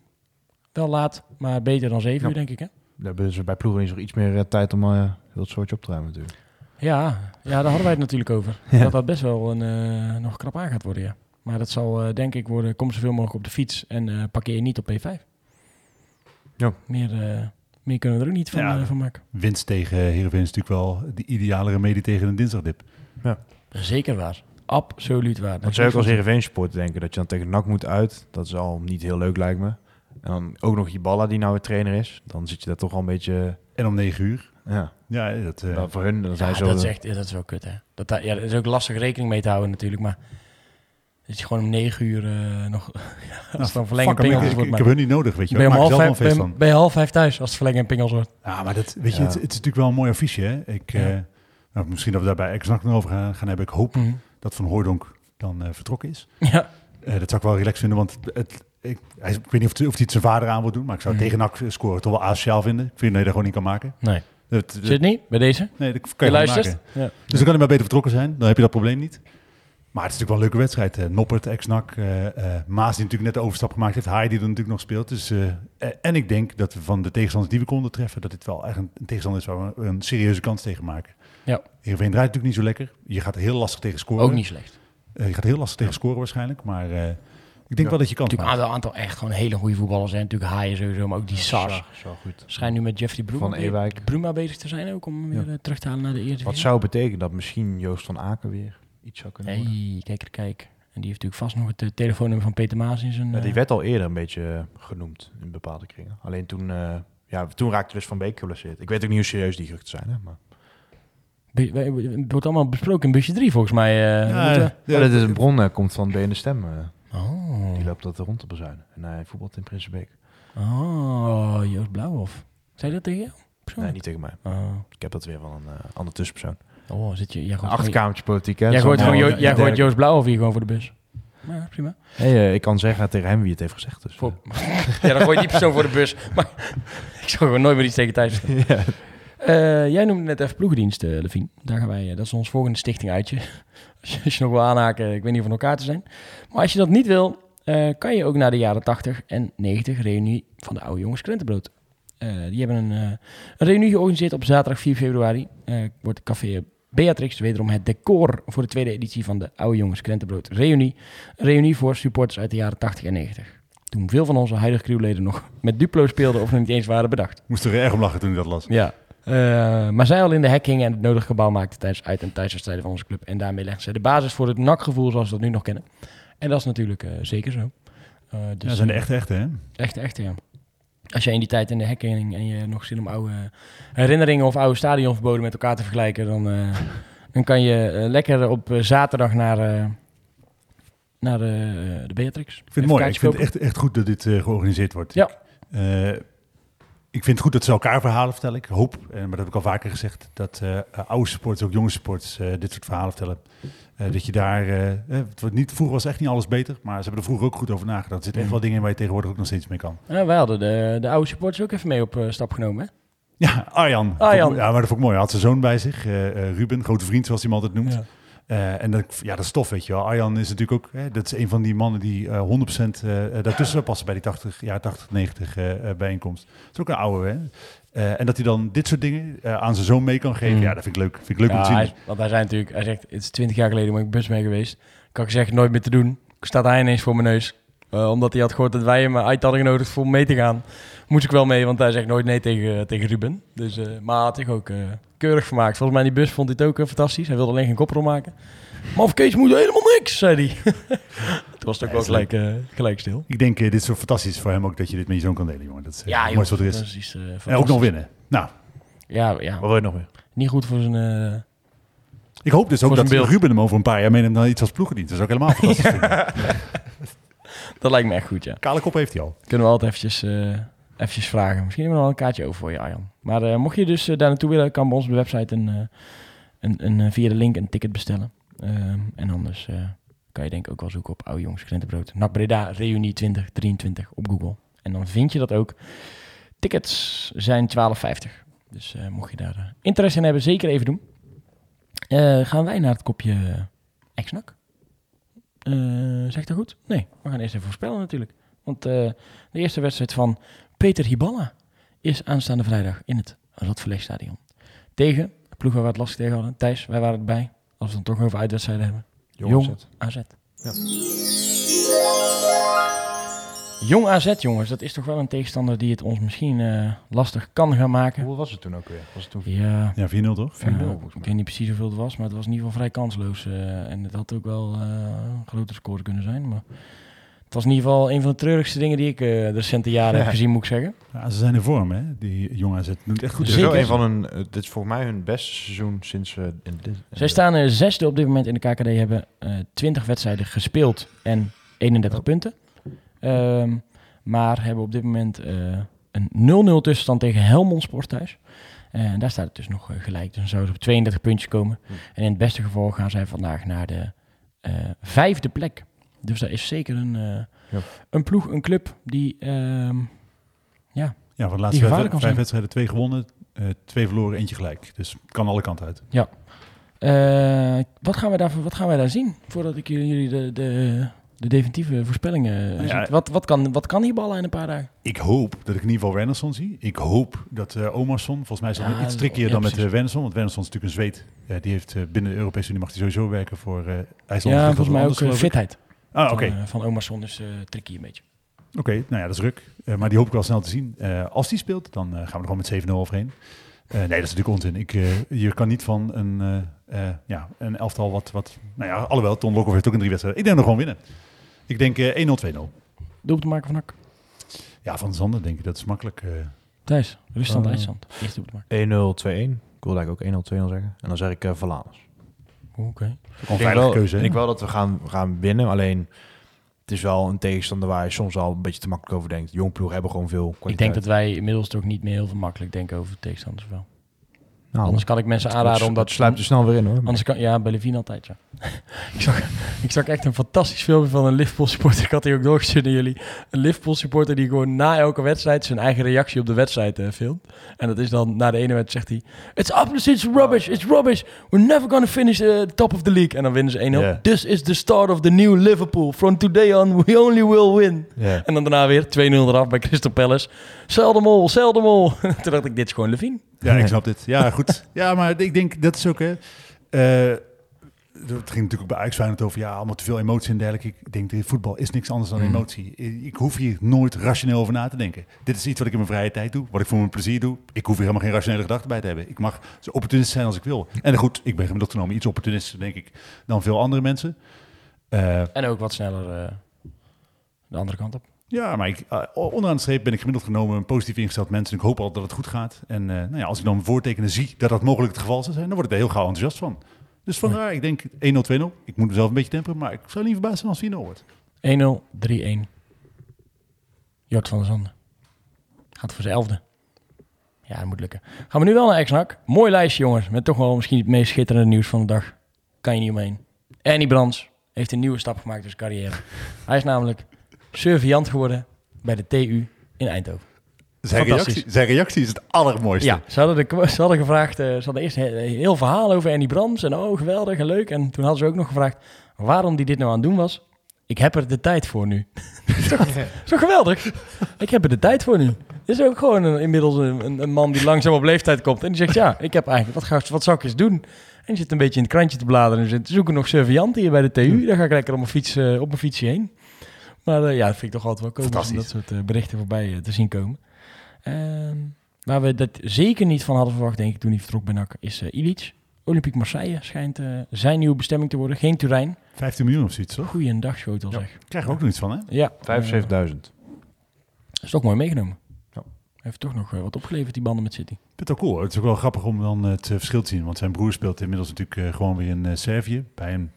Wel laat, maar beter dan 7 Ja. uur, denk ik. Hè? Daar hebben ze bij ploegen nog iets meer eh, tijd om eh heel het soortje op te ruimen natuurlijk. Ja, ja, daar hadden wij het natuurlijk over. (laughs) Ja. Dat dat best wel een, eh, nog krap aan gaat worden, ja. Maar dat zal eh, denk ik worden, kom zoveel mogelijk op de fiets en eh, parkeer je niet op P5. Ja. Meer, eh, meer kunnen we er ook niet van, Ja. van maken. Winst tegen Heerenveen is natuurlijk wel de ideale remedie tegen een dinsdagdip. Zeker waar. Absoluut waar. Want zou ook als Heerenveen supporter denken dat je dan tegen NAC moet uit. Dat is al niet heel leuk lijkt me. En dan ook nog Jiballa die nou weer trainer is. Dan zit je daar toch al een beetje... En om negen uur. Ja, Ja, dat... eh, dan voor hun dan zijn Ja, zo... dat is echt dat is wel kut, hè. Dat, ja, dat is ook lastig rekening mee te houden natuurlijk, maar... Dat je gewoon om negen uur eh, nog... (laughs) als het dan verlenging pingels ik, wordt, ik heb hun niet nodig, weet je. ben je, half zelf vijf, ben, feest van. ben je half vijf thuis als het verlenging pingels wordt. Ja, maar dat, weet je, het, het is natuurlijk wel een mooi affiche. Hè? Ik, Ja. eh, nou, misschien dat we daarbij exact nog over gaan, gaan hebben. Ik hoop Mhm. dat Van Hooydonk dan eh, vertrokken is. (laughs) Ja, Eh, dat zou ik wel relaxed vinden, want het, ik, ik weet niet of, het- of hij het zijn vader aan wil doen, maar ik zou Mhm. tegen NAC scoren toch wel asociaal vinden. Ik vind dat je daar gewoon niet kan maken. nee. Dat, dat- Zit niet bij deze? nee, dat kan Je je, gewoon luistert? maken. Ja. Dus dan kan hij maar beter vertrokken zijn, dan heb je dat probleem niet. Maar het is natuurlijk wel een leuke wedstrijd. Eh, Noppert, ex-NAC, eh, eh, Maas die natuurlijk net de overstap gemaakt heeft, Haai die er natuurlijk nog speelt. Dus, eh, en ik denk dat we van de tegenstanders die we konden treffen, dat dit wel echt een, een tegenstander is waar we een serieuze kans tegen maken. Ja. Heerenveen draait natuurlijk niet zo lekker. Je gaat heel lastig tegen scoren. Ook niet slecht. Je gaat heel lastig tegen scoren waarschijnlijk, maar ik denk Ja. wel dat je kans Natuurlijk maakt. een aantal, aantal echt gewoon hele goede voetballers zijn. Natuurlijk Haaien sowieso, maar ook die Sars. wel goed. Schijnt nu met Jeffrey Bruma, Van Ewijk. Bruma bezig te zijn ook, om hem weer Ja. eh, terug te halen naar de eerste Wat zou betekenen dat misschien Joost van Aken weer iets zou kunnen worden? Hey, kijk er kijk. En die heeft natuurlijk vast nog het eh, telefoonnummer van Peter Maas in zijn... Ja, die eh, werd al eerder een beetje genoemd in bepaalde kringen. Alleen toen, eh, ja, toen raakte dus Van Beek geblesseerd. Ik weet ook niet hoe serieus die geruchten zijn. Hè, maar... Het wordt allemaal besproken in busje 3 volgens mij. eh, Ja, Ja, dat is een bron, komt van BN de Stem. Oh. Die loopt dat rond te bezuinen. En hij voetbalt in Prinsenbeek. oh, Joost Blauwhof. Zei dat tegen jou? Nee, niet tegen mij. Oh. Ik heb dat weer van een eh andere tussenpersoon. oh, zit je... Jij achterkamertje politiek, hè? jij gooit gewoon Jo- jij eh, gooit dergelijke. Joost Blauwhof hier gewoon voor de bus. Ja, prima. Hey, eh, ik kan zeggen tegen hem wie het heeft gezegd. Dus, Voor, (laughs) ja, dan gooi je die persoon voor de bus. Maar (laughs) ik zou gewoon nooit meer iets tegen zeggen. (laughs) ja. Eh, jij noemde net even ploegendienst, eh Levien. Daar gaan wij, eh, dat is ons volgende stichting uitje. als, je, als je nog wil aanhaken, ik weet niet of van elkaar te zijn. Maar als je dat niet wil, eh, kan je ook naar de jaren 80 en 90 reunie van de oude jongens Krentenbrood. Eh, die hebben een, een reunie georganiseerd op zaterdag 4 februari. Wordt Café Beatrix wederom het decor voor de tweede editie van de oude jongens Krentenbrood reunie. Een reunie voor supporters uit de jaren 80 en 90. Toen veel van onze huidige crewleden nog met Duplo speelden of nog niet eens waren bedacht. Moest er erg om lachen toen ik dat las. Ja. Maar zij al in de hacking en het nodige gebouw maakten tijdens uit- en thuiswedstrijden van onze club. En daarmee legden zij de basis voor het nakgevoel zoals we dat nu nog kennen. En dat is natuurlijk eh, zeker zo. Eh, dus, Ja, dat zijn de echte echte, hè? Echt, echt, ja. Als jij in die tijd in de hacking en je nog zin om oude herinneringen of oude stadionverboden met elkaar te vergelijken, dan, eh, dan kan je eh, lekker op eh, zaterdag naar, eh, naar de, de Beatrix. Ik vind het mooi. Ik vind het echt, echt goed dat dit eh, georganiseerd wordt. Ja. Eh, ik vind het goed dat ze elkaar verhalen vertellen. Ik hoop, eh, maar dat heb ik al vaker gezegd, dat eh, oude supporters, ook jonge supporters, eh, dit soort verhalen vertellen. Eh, dat je daar, eh, eh, het wordt niet, vroeger was echt niet alles beter, maar ze hebben er vroeger ook goed over nagedacht. Er zitten echt wel dingen in waar je tegenwoordig ook nog steeds mee kan. Ja, wij hadden de, de oude supporters ook even mee op stap genomen. Hè? Ja, Arjan. Arjan. Ja, maar dat vond ik mooi. Hij had zijn zoon bij zich, Ruben, grote vriend zoals hij hem altijd noemt. Ja. En dat, ja, dat is tof, weet je wel. Arjan is natuurlijk ook, hè, dat is een van die mannen die eh 100% eh, eh, daartussen zou passen bij die 80, ja, 80, 90 eh, eh, bijeenkomst. Dat is ook een oude, hè. Eh, en dat hij dan dit soort dingen eh, aan zijn zoon mee kan geven, Mm. ja, dat vind ik leuk. Vind ik leuk om te zien. hij, want hij zei natuurlijk, hij zegt, het is twintig jaar geleden ben ik bus mee geweest. Ik had gezegd nooit meer te doen. Staat hij ineens voor mijn neus. Eh, omdat hij had gehoord dat wij hem uit hadden genodigd voor mee te gaan. Moest ik wel mee, want hij zegt nooit nee tegen, tegen Ruben. Dus, maar had zich ook keurig vermaakt. Volgens mij in die bus vond hij het ook fantastisch. Hij wilde alleen geen koprol maken. Maar Kees moet helemaal niks, zei hij. (laughs) Toen was het ook wel gelijk, eh, gelijk stil. Ik denk, eh, dit is zo fantastisch voor hem ook dat je dit met je zoon kan delen, jongen. Dat is eh, Ja, het joh, mooiste wat er is. dat is iets, eh, en ook nog winnen. Nou, Ja, ja, Wat wil je nog meer? niet goed voor zijn... eh, ik hoop dus ook dat. Ruben hem over een paar jaar meeneemt naar iets als ploegendienst. Dat is ook helemaal (laughs) fantastisch. (laughs) dat lijkt me echt goed, ja. Kale kop heeft hij al. Kunnen we altijd eventjes, eh, eventjes vragen. Misschien hebben we nog wel een kaartje over voor je, Arjan. Maar eh, mocht je dus daar naartoe willen, kan bij ons op de website een, eh, een, een, via de link een ticket bestellen. Ehm, en anders eh, kan je denk ik ook wel zoeken op Oude Jongens Krentenbrood. NAC Breda Reunie 2023 op Google. En dan vind je dat ook. Tickets zijn 12,50. Dus eh, mocht je daar eh, interesse in hebben, zeker even doen. Gaan wij naar het kopje uh, Xnak? Eh zeg ik dat goed? Nee, we gaan eerst even voorspellen natuurlijk. Want de eerste wedstrijd van Peter Hiballa is aanstaande vrijdag in het Radverlegstadion. Tegen, ploeg waar we het lastig tegen hadden. Thijs, wij waren erbij. Als we het dan toch over uitwedstrijden hebben. Jongens, Jong het. AZ. Ja. Jong AZ, jongens, dat is toch wel een tegenstander die het ons misschien eh, lastig kan gaan maken. Hoe was het toen ook weer? Was het toen Ja, Ja, 4-0 toch? ja, volgens mij. ik weet niet precies hoeveel het was, maar het was in ieder geval vrij kansloos. eh, en het had ook wel eh, een grote score kunnen zijn. Maar het was in ieder geval een van de treurigste dingen die ik eh, de recente jaren heb gezien, moet ik zeggen. Ja, ze zijn in vorm, hè? Die jongen AZ doet echt goed. Dit is wel Zeker. een van hun, eh, dit is volgens mij hun beste seizoen sinds... eh, in dit, Zij staan zesde op dit moment in de KKD, hebben eh 20 wedstrijden gespeeld en 31 Oh. punten. Ehm, maar hebben op dit moment eh, een 0-0 tussenstand tegen Helmond Sport thuis. En daar staat het dus nog gelijk. Dus dan zouden ze op 32 puntjes komen. Hm. En in het beste geval gaan zij vandaag naar de eh, vijfde plek. Dus dat is zeker een, eh, Ja. een ploeg, een club die... ehm, Ja, van de laatste vijf, wedstrijden twee gewonnen, eh, twee verloren, eentje gelijk. Dus het kan alle kanten uit. eh, wat, gaan wij daar, wat gaan wij daar zien? Voordat ik jullie de, de, de definitieve voorspellingen... Nou ja. Wat, wat, kan, wat kan die ballen in een paar dagen? Ik hoop dat ik in ieder geval Wernersson zie. Ik hoop dat Omarsson, volgens mij is dat Ja, iets trickier ja, dan met uh. Want Wernersson is natuurlijk een Zweed. Die heeft binnen de Europese Unie mag hij sowieso werken voor IJsland. Ja, volgens mij ook fitheid. Ah, oké. Van, eh, van Omarsson is eh tricky een beetje. Oké, nou ja, dat is druk. Eh, maar die hoop ik wel snel te zien. Eh, als die speelt, dan eh, gaan we er gewoon met 7-0 overheen. Eh, nee, dat is natuurlijk onzin. Ik, eh, je kan niet van een, eh, eh, ja, een elftal wat, wat... Nou ja, alhoewel, Ton Lokhoff heeft ook een drie wedstrijden. Ik denk dat we gewoon winnen. Ik denk eh 1-0, 2-0. Doel te maken van Nak. Ja, van Zander denk ik, dat is makkelijk. eh. Thijs, ruststand Eh, IJsland. Eerst doel te maken. 1-0, 2-1. Ik wilde eigenlijk ook 1-0, 2-0 zeggen. En dan zeg ik uh, Valanus. Oké. Ik denk, wel, keuze. ik hè? denk wel dat we gaan, gaan winnen. Alleen, het is wel een tegenstander waar je soms al een beetje te makkelijk over denkt. Jong ploeg hebben gewoon veel kwaliteit. Ik denk dat wij inmiddels toch niet meer heel veel makkelijk denken over de tegenstanders wel. Nou, Anders kan ik mensen aanraden het- om dat... het sluipt er snel weer in hoor. Anders kan, ja, bij Levine altijd, ja. (laughs) ik, zag, ik zag echt een fantastisch filmpje van een Liverpool supporter. Ik had die ook doorgestuurd naar jullie. Een Liverpool supporter die gewoon na elke wedstrijd zijn eigen reactie op de wedstrijd eh, filmt. En dat is dan, na de ene wedstrijd zegt hij... It's absolute it's rubbish, it's rubbish. We're never gonna finish uh, top of the league. En dan winnen ze 1-0. Ja. This is the start of the new Liverpool. From today on, we only will win. En dan daarna weer 2-0 eraf bij Crystal Palace. Seldemol, Seldemol. (laughs) Toen dacht ik, dit is gewoon Levine. Ja, ik (laughs) snap dit. Ja, goed. Ja, maar ik denk, dat is ook... Hè, eh, het ging natuurlijk bij Ajax Feyenoord over, ja, allemaal te veel emotie en dergelijke. Ik denk, voetbal is niks anders dan Mm. emotie. Ik hoef hier nooit rationeel over na te denken. Dit is iets wat ik in mijn vrije tijd doe, wat ik voor mijn plezier doe. Ik hoef hier helemaal geen rationele gedachten bij te hebben. Ik mag zo opportunist zijn als ik wil. En goed, ik ben gemiddeld genomen iets opportunistischer, denk ik, dan veel andere mensen. Eh, En ook wat sneller eh, de andere kant op. ja, maar ik, eh, onderaan de streep ben ik gemiddeld genomen een positief ingesteld mens. En ik hoop al dat het goed gaat. En eh, nou ja, als ik dan voortekenen zie dat dat mogelijk het geval zou zijn, dan word ik er heel gauw enthousiast van. Dus vandaar, ik denk 1-0, 2-0. Ik moet mezelf een beetje temperen, maar ik zou niet verbaasd zijn als het 4-0 wordt. 1-0, 3-1. Jort van der Zanden. Gaat voor zijn elfde. Ja, dat moet lukken. Gaan we nu wel naar Exnak. Mooi lijstje, jongens. Met toch wel misschien het meest schitterende nieuws van de dag. Kan je niet omheen. Ernie Brands heeft een nieuwe stap gemaakt in zijn carrière. Hij is namelijk surveillant geworden bij de TU in Eindhoven. Zijn reactie, zijn reactie is het allermooiste. Ja, ze hadden, de, ze hadden gevraagd, eh, ze hadden eerst een heel, verhaal over Andy Brands en oh, geweldig en leuk. En toen hadden ze ook nog gevraagd waarom die dit nou aan het doen was. Ik heb er de tijd voor nu. (laughs) is toch geweldig? Ik heb er de tijd voor nu. Dit is ook gewoon een, inmiddels een, een, man die langzaam op leeftijd komt. En die zegt, ja, ik heb eigenlijk, wat, ga, wat zou ik eens doen? En die zit een beetje in het krantje te bladeren. En zit zoeken nog surveillanten hier bij de TU. Daar ga ik lekker op mijn, fiets, eh, op mijn fietsje heen. Maar eh, ja, dat vind ik toch altijd wel komisch om dat soort eh, berichten voorbij eh, te zien komen. Ehm, waar we dat zeker niet van hadden verwacht, denk ik, toen hij vertrok bij NAC, is Ilic. Olympique Marseille schijnt zijn nieuwe bestemming te worden. Geen Turijn. 15 miljoen of zoiets, toch? Goeiedag, schotel Ja. zeg. Krijgen we ook nog iets van, hè? Ja. 75.000. eh, is toch mooi meegenomen. Ja. Heeft toch nog wat opgeleverd, die banden met City. Ik vind het ook cool. Het is ook wel grappig om dan het eh, verschil te zien. Want zijn broer speelt inmiddels natuurlijk eh, gewoon weer in eh, Servië. Bij een,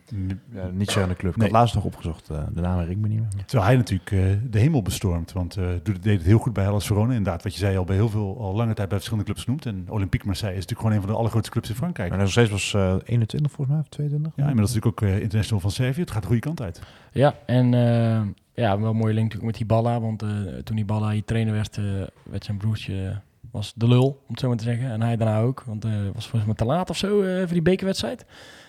Ja, niet zo aan de club. Ik Nee. had laatst nog opgezocht. eh, de naam herinner ik me niet meer. terwijl hij natuurlijk eh, de hemel bestormt. Want eh doet, deed het heel goed bij Hellas Verona. Inderdaad, wat je zei, al bij heel veel, al lange tijd bij verschillende clubs genoemd. En Olympique Marseille is natuurlijk gewoon een van de allergrootste clubs in Frankrijk. Maar nog steeds was eh 21 volgens mij, of 22. Ja, inmiddels natuurlijk ook international van Servië. Het gaat de goede kant uit. Ja, en eh, ja, wel een mooie link natuurlijk met die Balla. Want eh, toen die Balla hier trainer werd, eh, werd zijn broertje was de lul, om het zo maar te zeggen. En hij daarna ook, want eh was volgens mij te laat of zo eh, voor die bekerwedstrijd.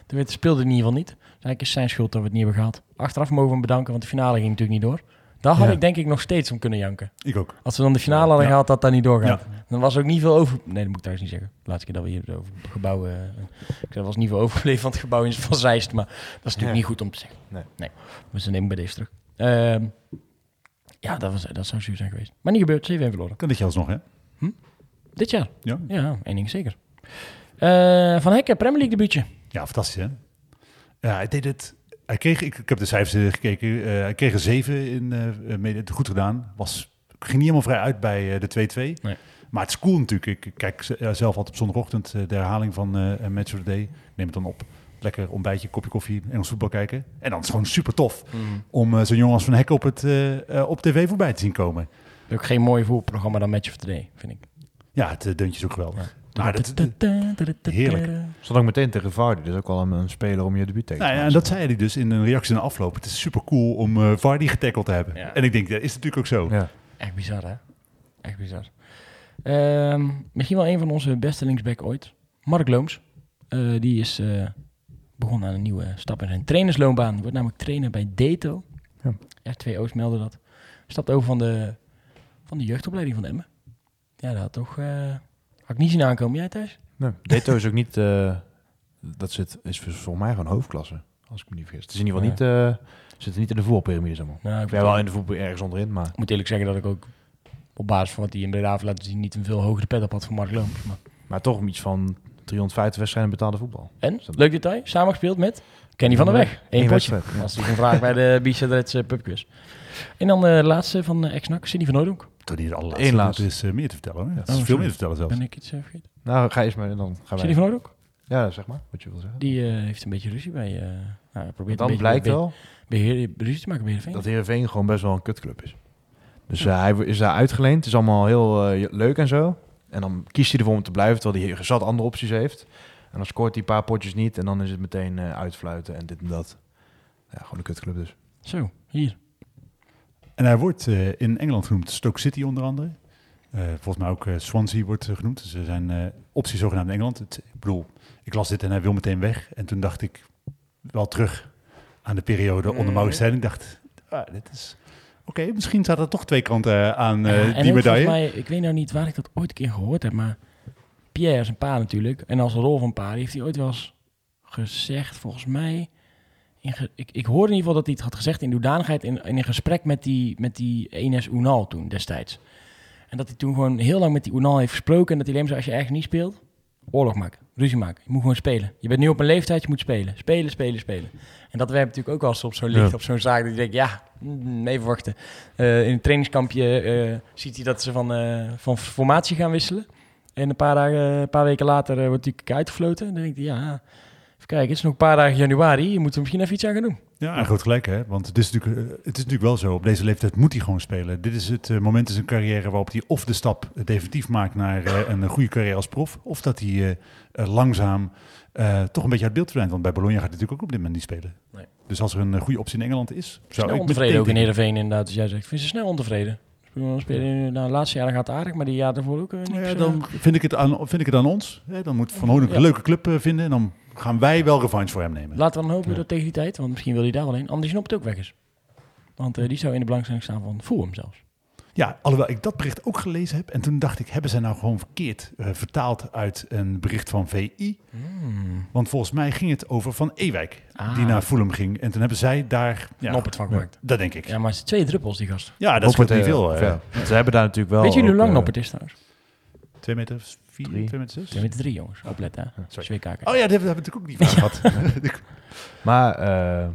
Toen werd, speelde in ieder geval niet. Dus eigenlijk is zijn schuld dat we het niet hebben gehad. Achteraf mogen we hem bedanken, want de finale ging natuurlijk niet door. Daar had Ja. ik denk ik nog steeds om kunnen janken. Ik ook. Als we dan de finale hadden Ja. gehad, dat dat niet doorgaat. Dan was er ook niet veel over... Nee, dat moet ik trouwens niet zeggen. De laatste keer dat we hier over gebouwen... eh, ik zei, was niet veel overgebleven van het gebouw in van Zeist. Maar dat is natuurlijk niet goed om te zeggen. Nee. nee. Dan neem ik bij deze terug. Ehm, ja, dat, was, dat zou zuur zijn geweest. Maar niet gebeurd. 7-1 verloren. Kan dit jaar alsnog, hè? Dit jaar. Ja. Ja, één ding zeker. Eh, van Hekken, Premier League debuutje. Ja, fantastisch, hè? Ja, hij deed het... Hij kreeg, ik, ik heb de cijfers gekeken. eh, hij kreeg een 7 in eh mede, goed gedaan. Was, ging niet helemaal vrij uit bij de 2-2. Nee. Maar het is cool natuurlijk. Ik, kijk zelf altijd op zondagochtend de herhaling van Match of the Day. Neem het dan op. Lekker ontbijtje, kopje koffie, Engels voetbal kijken. En dan is het gewoon super tof om eh, zo'n jongen als Van Hek op, het, op tv voorbij te zien komen. Ook geen mooi voetbalprogramma dan Match of the Day, vind ik. Ja, het uh, deuntje is ook geweldig. Maar dat, heerlijk. Stond ook meteen tegen Vardy. Dus ook wel een, een speler om je debuut tegen te Nou ja, en dat zei hij dus in een reactie na afloop. Het is super cool om eh Vardy getackeld te hebben. Ja. En ik denk, dat is natuurlijk ook zo. Ja. Echt bizar, hè? Echt bizar. Ehm, misschien wel een van onze beste linksback ooit. Mark Looms. Eh, die is eh, begonnen aan een nieuwe stap in zijn trainersloonbaan. Die wordt namelijk trainer bij Deto. Ja. R2 Oost meldde dat. Stapt over van de, van de jeugdopleiding van Emmen. Ja, dat had toch... eh, had ik niet zien aankomen. Jij thuis? Nee. Deto is ook niet... eh, dat zit, is voor, mij gewoon hoofdklasse. Als ik me niet vergis. Het is in ieder geval niet... eh zit niet in de voetbalpyramide, zeg maar. Nou, ik ben wel in de voetbal ergens onderin, maar... Ik moet eerlijk zeggen dat ik ook op basis van wat hij in Breda heeft laten zien... niet een veel hogere pet op had voor Mark Looms. Maar... Maar toch iets van 350 wedstrijden betaalde voetbal. En, leuk detail, samengespeeld met Kenny van der Weg. Eén potje. ja. Is natuurlijk een vraag bij de uh, pubquiz. En dan de laatste van uh, Ex-NAC, Cindy van Oudonk. Niet de allerlaatste. Eén laatste. Is eh, meer te vertellen. Hoor. Het is Oh, veel meer te vertellen zelfs. Ben ik iets uh, vergeten? Nou, ga eens maar en dan gaan wij... Cindy van Oudonk? Ja, zeg maar, wat je wil zeggen. Die uh, heeft een beetje ruzie bij... Uh, nou, probeert Dan een blijkt beetje wel beheer, ruzie te maken bij Heerenveen. dat Heerenveen gewoon best wel een kutclub is. Dus uh, hij is daar uitgeleend. Het is allemaal heel uh, leuk en zo. En dan kiest hij ervoor om te blijven, terwijl hij zat andere opties heeft. En dan scoort hij een paar potjes niet. En dan is het meteen uh, uitfluiten en dit en dat. Ja, gewoon een kutclub dus. Zo, hier. En hij wordt uh, in Engeland genoemd Stoke City onder andere. Uh, volgens mij ook uh, Swansea wordt genoemd. Dus er zijn opties zogenaamd in Engeland. Het, ik bedoel, ik las dit en hij wil meteen weg. En toen dacht ik wel terug aan de periode onder Maurice Stijn. Ik dacht, ah, dit is... Oké, okay, misschien zaten er toch twee kanten aan ja, die medaille. Mij, ik weet nou niet waar ik dat ooit een keer gehoord heb, maar Pierre is een pa natuurlijk. En als rol van pa heeft hij ooit wel eens gezegd, volgens mij... In ge, ik, ik hoorde in ieder geval dat hij het had gezegd in hoedanigheid in, in een gesprek met die, met die Enes Unal toen destijds. En dat hij toen gewoon heel lang met die Unal heeft gesproken en dat hij alleen zei, als je ergens niet speelt, oorlog maken, ruzie maken. Je moet gewoon spelen. Je bent nu op een leeftijd, je moet spelen. Spelen, spelen, spelen. En dat werpt natuurlijk ook wel eens op zo'n licht, ja. op zo'n zaak. Dat je denkt, ja, mm, even wachten. Uh, in een trainingskampje uh, ziet hij dat ze van, uh, van formatie gaan wisselen. En een paar, dagen, een paar weken later wordt natuurlijk uitgefloten. En dan denk hij, ja, kijken, het is nog een paar dagen januari. Je moet er misschien even iets aan gaan doen. Ja, en groot gelijk hè. Want het is, natuurlijk, uh, het is natuurlijk wel zo, op deze leeftijd moet hij gewoon spelen. Dit is het uh, moment in zijn carrière waarop hij of de stap definitief maakt naar uh, een goede carrière als prof. Of dat hij langzaam toch een beetje uit beeld verdwijnt. Want bij Bologna gaat hij natuurlijk ook op dit moment niet spelen. Nee. Dus als er een goede optie in Engeland is, zou snel ik ontevreden ook in Heerenveen inderdaad. Dus jij zegt, vind ze snel ontevreden? Spelen, nou, de laatste jaren gaat het aardig, maar die jaren ervoor ook uh, niks. Ja, dan vind ik, het aan, vind ik het aan ons. Dan moet Van ja. een leuke club uh, vinden en dan gaan wij wel revanche voor hem nemen. Laten we dan hopen ja. dat tegen die tijd, want misschien wil hij daar wel een. Anders Snop het ook weg is. Want uh, die zou in de belangstelling staan van Fulham zelfs. Ja, alhoewel ik dat bericht ook gelezen heb. En toen dacht ik, hebben zij nou gewoon verkeerd uh, vertaald uit een bericht van VI? Hmm. Want volgens mij ging het over Van Ewijk, ah. die naar Fulham ging. En toen hebben zij daar... Ja, Noppert van gemaakt. Dat denk ik. Ja, maar het zijn twee druppels, die gast. Ja, dat is niet veel. Uh, ja. Ze hebben daar natuurlijk wel... Weet jullie hoe lang uh, Noppert is trouwens? 2 meter 4, Drie. 2 meter 6? 2 meter 3, jongens. Opletten, hè. sorry. Twee. Oh ja, dat hebben we natuurlijk ook niet van (laughs) gehad. (laughs) Maar eh,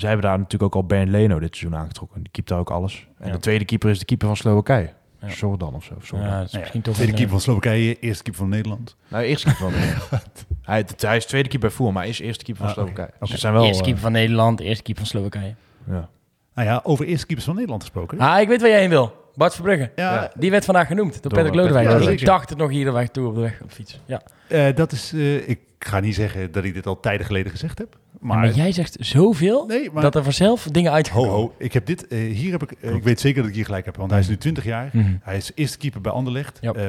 zij hebben daar natuurlijk ook al Ben Leno dit seizoen aangetrokken. Die keept daar ook alles. En Ja. de tweede keeper is de keeper van Slowakije. Ja. Jordan of zo. of Jordan. Ja, dat is Nou ja, misschien toch Tweede keeper eh, van Slowakije, eerste keeper van Nederland. Nou, eerste keeper van (laughs) hij, hij is tweede keeper bij Fulham, maar hij is eerste keeper van Ah. Slowakije. Oké. Dus ze zijn wel... eerste eh, keeper van Nederland, eerste keeper van Slowakije. ja. Nou ja, over eerste keepers van Nederland gesproken. Ah, ik weet waar jij heen wil. Bart Verbrugge. Ja, Ja. Die werd vandaag genoemd door, Door Patrick Lodewijk. Ik dacht het nog hier de weg toe op de weg op de fiets. Ja. eh, dat is, eh, ik ga niet zeggen dat ik dit al tijden geleden gezegd heb. Maar, Maar, jij zegt zoveel nee, maar dat er vanzelf dingen ho, uitkomen. ho, ik heb dit, eh, hier heb ik, eh, ik weet zeker dat ik hier gelijk heb, want hij is nu 20 jaar. Mhm. Hij is eerste keeper bij Anderlecht. Eh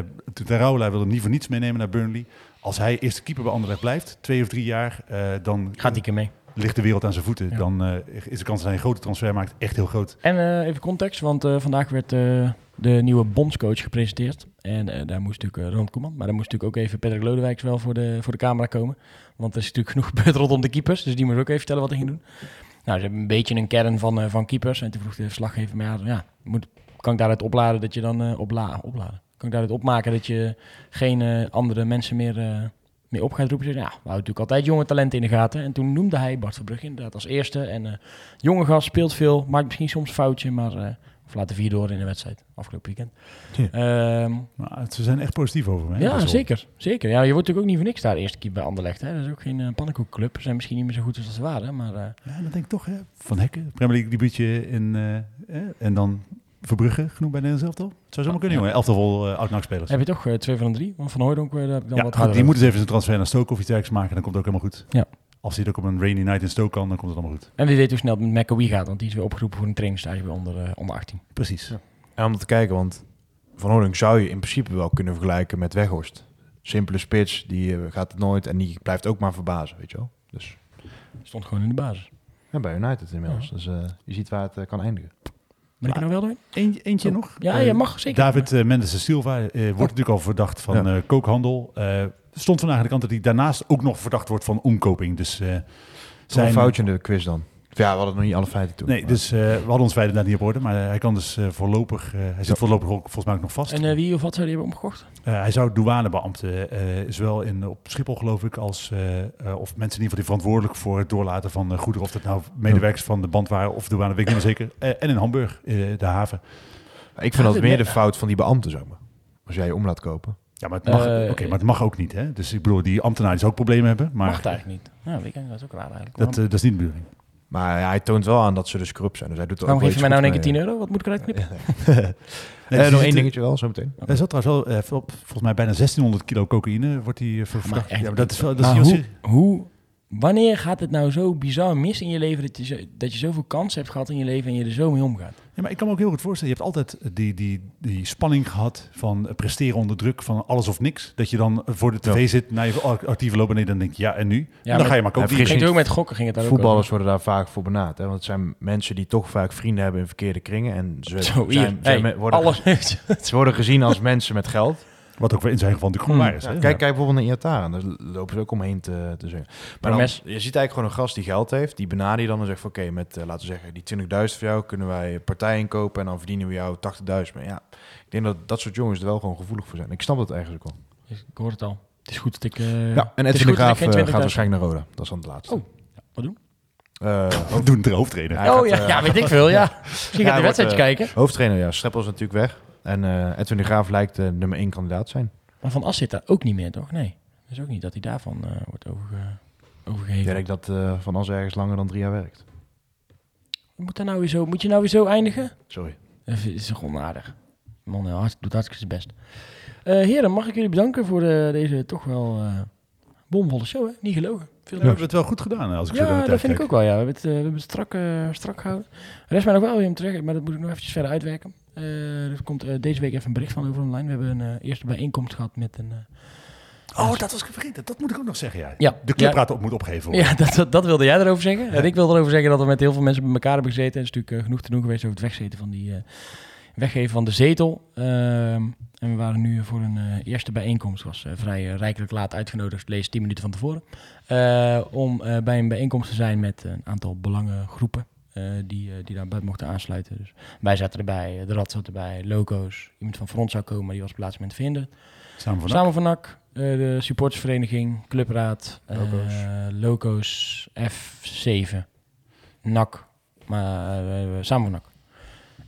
Raula wil hem niet voor niets meenemen naar Burnley. Als hij eerste keeper bij Anderlecht blijft, twee of drie jaar, eh, dan Gaat die keer mee. ligt de wereld aan zijn voeten. Ja. Dan eh, is de kans dat hij een grote transfer maakt echt heel groot. En eh, even context, want eh, vandaag werd eh, de nieuwe bondscoach gepresenteerd. En eh, daar moest natuurlijk uh, Ronald Koeman, maar daar moest natuurlijk ook even Patrick Lodewijk wel voor de, voor de camera komen. Want er is natuurlijk genoeg gebeurd rondom de keepers, dus die moet ook even vertellen wat hij ging doen. Nou, ze hebben een beetje een kern van, eh, van keepers. En toen vroeg de verslaggever, maar ja, moet, kan ik daaruit opladen dat je dan eh, opla opladen? Kan ik daaruit opmaken dat je geen eh, andere mensen meer, meer op gaat roepen? Ja, we houden natuurlijk altijd jonge talenten in de gaten. En toen noemde hij Bart Verbrugge inderdaad als eerste. En jonge gast, speelt veel, maakt misschien soms foutje, maar... of laten vier door in de wedstrijd, afgelopen weekend. Maar ze zijn echt positief over hè, ja, zeker. zeker. Ja, je wordt natuurlijk ook niet voor niks daar eerste keer bij Anderlecht. Hè. Dat is ook geen uh, pannenkoekclub. Ze zijn misschien niet meer zo goed als ze waren, maar... eh, Ja, dan denk ik toch, hè, Van Hekken, Premier League debuutje in, eh, eh, en dan Verbrugge, genoemd bij Nederlands elftal. Het zou zomaar kunnen, Ja. jongen. Elftal vol uh, oud-spelers. heb je toch eh, twee van de drie? Want Van Hooydonk eh, daar heb ik dan Ja, wat harder die moeten eens even zijn transfer naar Stoke of iets dergelijks maken. Dan komt het ook helemaal goed. Ja. Als hij ook op een rainy night in Stoke kan, dan komt het allemaal goed. En wie weet hoe snel het met McAwee gaat, want die is weer opgeroepen voor een trainingsstage bij onder, eh, onder 18. Precies. En om te kijken, want Van Hooydonk zou je in principe wel kunnen vergelijken met Weghorst. Simpele spits, die eh, gaat het nooit en die blijft ook maar verbazen, weet je wel. Dus Stond gewoon in de basis. ja, bij United inmiddels. Dus eh, je ziet waar het kan eindigen. Ben ik er nou wel doorheen? Eentje, eentje Oh. nog. Ja, je mag zeker. David uh, Mendes de Silva uh, wordt natuurlijk al verdacht van Ja. uh, kookhandel. Stond vandaag aan de kant dat hij daarnaast ook nog verdacht wordt van omkoping. Dus uh, zijn een foutje in de quiz dan. Ja, we hadden nog niet alle feiten toen. Nee, dus uh, we hadden ons feiten daar niet op orde. Maar hij kan dus uh, voorlopig, uh, hij zit voorlopig ook volgens mij ook nog vast. En uh, wie of wat zou die hebben omgekocht? Uh, hij zou douanebeambte, uh, zowel in, op Schiphol geloof ik, als uh, of mensen in ieder geval die verantwoordelijk voor het doorlaten van uh, goederen, of dat nou medewerkers van de band waren of douane, weet ik niet meer zeker. Uh, en in Hamburg, uh, de haven. Ik vind dat meer de fout van die beambte, zeg maar. Als jij je om laat kopen. Ja, maar het mag, uh, okay, maar het mag ook niet. Hè? Dus ik bedoel, die ambtenaar die zou ook problemen hebben. Maar mag het eigenlijk niet. Ja, weet ik, dat is ook raar eigenlijk. Dat, uh, dat is niet de bedoeling. Maar ja, hij toont wel aan dat ze dus corrupt zijn. Dus hij doet er Waarom geef je mij nou in één keer mee, 10 euro? Wat moet ik eruit knippen? (laughs) nee, uh, nog één dingetje wel, zo meteen. Hij zat trouwens wel, uh, volgens mij bijna 1600 kilo cocaïne wordt hij uh, verdacht. Ja, maar dat is wel... Dat maar is hoe, hoe, wanneer gaat het nou zo bizar mis in je leven dat je, zo, dat je zoveel kansen hebt gehad in je leven en je er zo mee omgaat? Ja, maar ik kan me ook heel goed voorstellen. Je hebt altijd die, die, die spanning gehad van presteren onder druk, van alles of niks. Dat je dan voor de tv ja. zit, naar je actieve lopen en dan denk je, ja, en nu? Ja, en dan ga je maar kopen. Ja, ging het ook met gokken ging het daar Voetballers ook worden daar vaak voor benaderd. Hè? Want het zijn mensen die toch vaak vrienden hebben in verkeerde kringen. En ze, Zo, zijn, hey, zijn, worden, alles. ze worden gezien als mensen met geld. Wat ook in zijn geval natuurlijk gewoon waar is. Ja, hè? kijk, kijk bijvoorbeeld naar Iataren. Daar lopen ze ook omheen te, te zeggen. Maar dan, je ziet eigenlijk gewoon een gast die geld heeft. Die benader je dan en zegt van... Oké, met uh, laten we zeggen die 20.000 voor jou... kunnen wij partijen inkopen en dan verdienen we jou 80.000. Maar ja, ik denk dat dat soort jongens er wel gewoon gevoelig voor zijn. Ik snap dat eigenlijk ook wel. Ik hoor het al. Het is goed dat ik... Uh, ja, en Edwin de Graaf uh, gaat waarschijnlijk naar Roda. Dat is dan het laatste. Oh, ja, wat doen? (laughs) Uh, doen de hoofdtrainer. oh gaat, ja, ja, weet ik veel, ja. (laughs) Misschien gaat de wedstrijd kijken. Hoofdtrainer, ja. Streppel is natuurlijk weg. En uh, Edwin de Graaf lijkt de nummer 1 kandidaat zijn. Maar Van As zit daar ook niet meer, toch? Nee. Dat is ook niet dat hij daarvan uh, wordt overge overgeheven. Ik denk dat uh, Van As ergens langer dan drie jaar werkt. Moet, daar nou weer zo, moet je nou weer zo eindigen? Sorry. Dat is toch onaardig. Man hart, doet hartstikke zijn best. Uh, heren, mag ik jullie bedanken voor de, deze toch wel uh, bomvolle show, hè? Niet gelogen. Veel we hebben het wel goed gedaan, als ik ja, zo dat vind kijk. ik ook wel, ja. We hebben het, uh, we hebben het strak, strak gehouden. Er is mij nog wel weer om terug, maar dat moet ik nog eventjes verder uitwerken. Er komt deze week even een bericht van over online. We hebben een eerste bijeenkomst gehad met een... Oh, dat was ik vergeten. Dat moet ik ook nog zeggen, ja. ja de clubraad ja. op moet opgeven. Ja, dat, dat, dat, wilde jij erover zeggen. Ja. En ik wilde erover zeggen dat we met heel veel mensen bij elkaar hebben gezeten. En het is natuurlijk uh, genoeg te doen geweest over het wegzetten van die... Uh, weggeven van de zetel. Uh, en we waren nu voor een eerste bijeenkomst. was vrij rijkelijk laat uitgenodigd. Lees 10 minuten van tevoren. om bij een bijeenkomst te zijn met een aantal belangengroepen. Eh, die, eh, die daarbij mochten aansluiten. Dus wij zaten erbij, eh, de Rad zat erbij, Loco's. Iemand van Front zou komen, maar die was op het laatste moment te vinden. Samen van Samen van NAC, eh, de supportersvereniging, Clubraad, Loco's. Loco's F7, NAC, maar samen van NAC.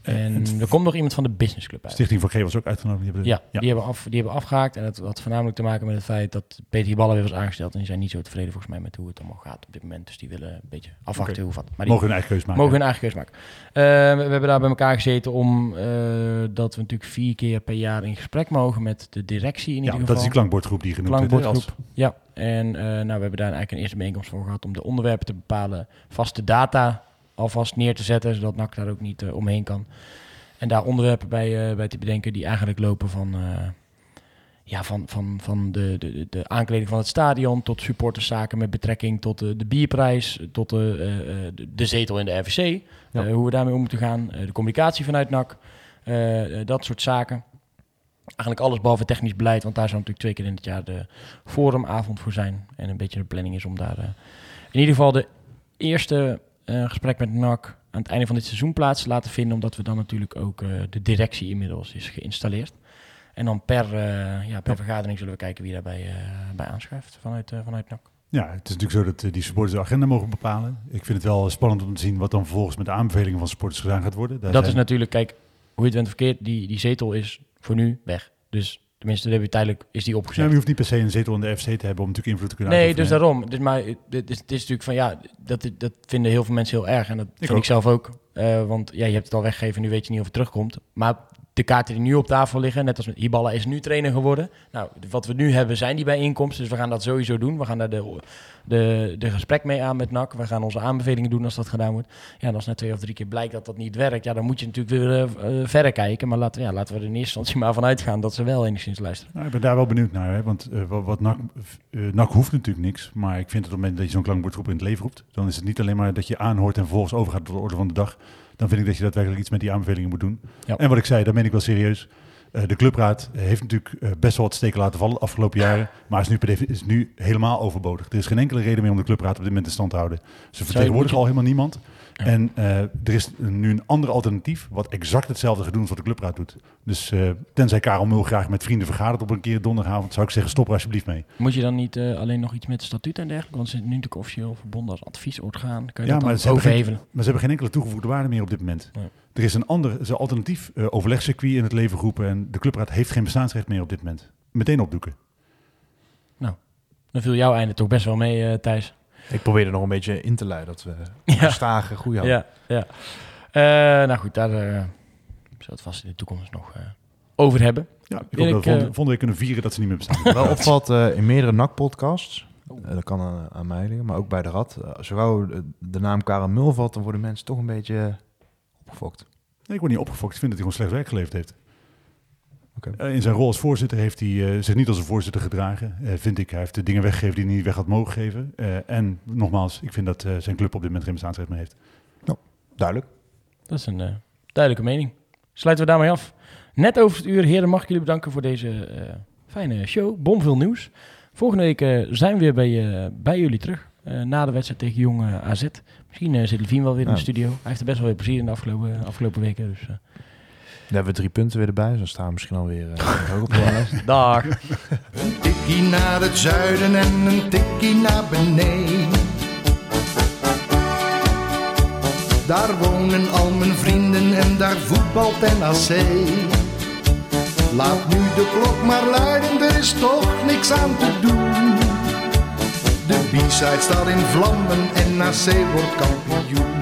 En er komt nog iemand van de businessclub uit. Stichting van G was ook uitgenodigd. Die hebben de- Ja, Die, hebben af, die hebben afgehaakt. En dat had voornamelijk te maken met het feit dat Peter Ballen weer was aangesteld. En die zijn niet zo tevreden volgens mij met hoe het allemaal gaat op dit moment. Dus die willen een beetje afwachten Oké. hoe wat. Maar die mogen hun eigen keus maken. mogen hun eigen keus maken. Eh, we, we hebben daar bij elkaar gezeten om eh, dat we natuurlijk vier keer per jaar in gesprek mogen met de directie in ja, ieder dat geval. is die klankbordgroep die genoemd werd. Klankbordgroep. Ja, en eh, nou, we hebben daar eigenlijk een eerste bijeenkomst voor gehad om de onderwerpen te bepalen, vaste data alvast neer te zetten, zodat NAC daar ook niet eh, omheen kan. En daar onderwerpen bij, eh, bij te bedenken die eigenlijk lopen van, eh, ja, van, van, van de, de, de aankleding van het stadion tot supporterszaken met betrekking tot de, de bierprijs, tot de, de, de zetel in de RVC, Ja. hoe we daarmee om moeten gaan, de communicatie vanuit NAC, dat soort zaken. Eigenlijk alles behalve technisch beleid, want daar zou natuurlijk twee keer in het jaar de forumavond voor zijn. En een beetje de planning is om daar in ieder geval de eerste gesprek met NAC aan het einde van dit seizoen plaats te laten vinden. Omdat we dan natuurlijk ook eh, de directie inmiddels is geïnstalleerd. En dan per, eh, ja, per vergadering zullen we kijken wie daarbij eh, bij aanschuift vanuit, vanuit NAC. Ja, het is natuurlijk zo dat die supporters de agenda mogen bepalen. Ik vind het wel spannend om te zien wat dan vervolgens met de aanbevelingen van supporters gedaan gaat worden. Daar dat zijn- is natuurlijk, kijk, hoe je het bent verkeerd, die, die zetel is voor nu weg. Dus tenminste, daar heb je tijdelijk, is die Ja, opgezet. maar je hoeft niet per se een zetel in de FC te hebben om natuurlijk invloed te kunnen Nee, dus daarom. Dus, maar het is, het is natuurlijk van ja, dat, dat vinden heel veel mensen heel erg. En dat vind ook. ik zelf ook. Eh, want ja, je hebt het al weggegeven, nu weet je niet of het terugkomt. Maar de kaarten die nu op tafel liggen, net als met Hiballa is nu trainer geworden. Nou, wat we nu hebben zijn die bijeenkomsten. Dus we gaan dat sowieso doen. We gaan daar de, de, de gesprek mee aan met NAC. We gaan onze aanbevelingen doen als dat gedaan wordt. Ja, en als na twee of drie keer blijkt dat dat niet werkt, ja, dan moet je natuurlijk weer eh, eh, verder kijken. Maar laten, ja, laten we er in eerste instantie (laughs) maar van uitgaan dat ze wel enigszins luisteren. Nou, ik ben daar wel benieuwd naar. Hè? Want eh, wat, wat NAC, NAC hoeft natuurlijk niks. Maar ik vind het op het moment dat je zo'n klankbordgroep in het leven roept... dan is het niet alleen maar dat je aanhoort en vervolgens overgaat tot de orde van de dag. Dan vind ik dat je daadwerkelijk iets met die aanbevelingen moet doen. Ja. En wat ik zei, dat meen ik wel serieus. Eh, de clubraad heeft natuurlijk eh, best wel wat steken laten vallen de afgelopen jaren. Maar is nu, is nu helemaal overbodig. Er is geen enkele reden meer om de clubraad op dit moment in stand te houden. Ze vertegenwoordigen al helemaal niemand. Ja. En eh, er is nu een ander alternatief wat exact hetzelfde gaat doen als wat de clubraad doet. Dus eh, tenzij Karel Mul graag met vrienden vergadert op een keer donderdagavond, zou ik zeggen stop er alsjeblieft mee. Moet je dan niet eh, alleen nog iets met statuut en dergelijke? Want ze zijn nu natuurlijk officieel verbonden als adviesorgaan. Kan je Ja, dat maar dan ze hebben geen- overhevelen? Maar ze hebben geen enkele toegevoegde waarde meer op dit moment. Nee. Er is een ander, er is een alternatief eh, overlegcircuit in het leven geroepen en de clubraad heeft geen bestaansrecht meer op dit moment. Meteen opdoeken. Dan viel jouw einde toch best wel mee, eh, Thijs. Ik probeer er nog een beetje in te leiden dat we (laughs) Ja. een stage groei hadden. Ja, ja. Eh, nou goed, daar eh zullen we het vast in de toekomst nog eh, over hebben. Ja, ik hoop dat we volgende, volgende week kunnen vieren dat ze niet meer bestaan. Wel (laughs) opvalt eh, in meerdere NAC-podcasts, eh, dat kan aan, aan mij liggen, maar ook bij de Rad. gauw de, de naam Karel Mul valt, dan worden mensen toch een beetje opgefokt. Nee, ik word niet opgefokt. Ik vind dat hij gewoon slecht werk geleverd heeft. Oké. Eh, in zijn rol als voorzitter heeft hij eh, zich niet als een voorzitter gedragen, eh, vind ik. Hij heeft de dingen weggegeven die hij niet weg had mogen geven. Eh, en nogmaals, ik vind dat eh, zijn club op dit moment geen bestaansrecht meer heeft. Duidelijk. Dat is een eh, duidelijke mening. Sluiten we daarmee af. Net over het uur, heren, mag ik jullie bedanken voor deze eh, fijne show. Bomveel nieuws. Volgende week zijn we weer bij, eh, bij jullie terug. eh, na de wedstrijd tegen Jong AZ. Misschien eh, zit Levine wel weer in de studio. Hij heeft er best wel weer plezier in de afgelopen, afgelopen weken. Dus, eh, Dan hebben we drie punten weer erbij, dus dan staan we misschien alweer uh, hoog op de lijst. (laughs) dag. (laughs) Een tikkie naar het zuiden en een tikkie naar beneden. Daar wonen al mijn vrienden en daar voetbalt NAC. Laat nu de klok maar luiden, er is toch niks aan te doen. De B-side staat in vlammen en NAC wordt kampioen.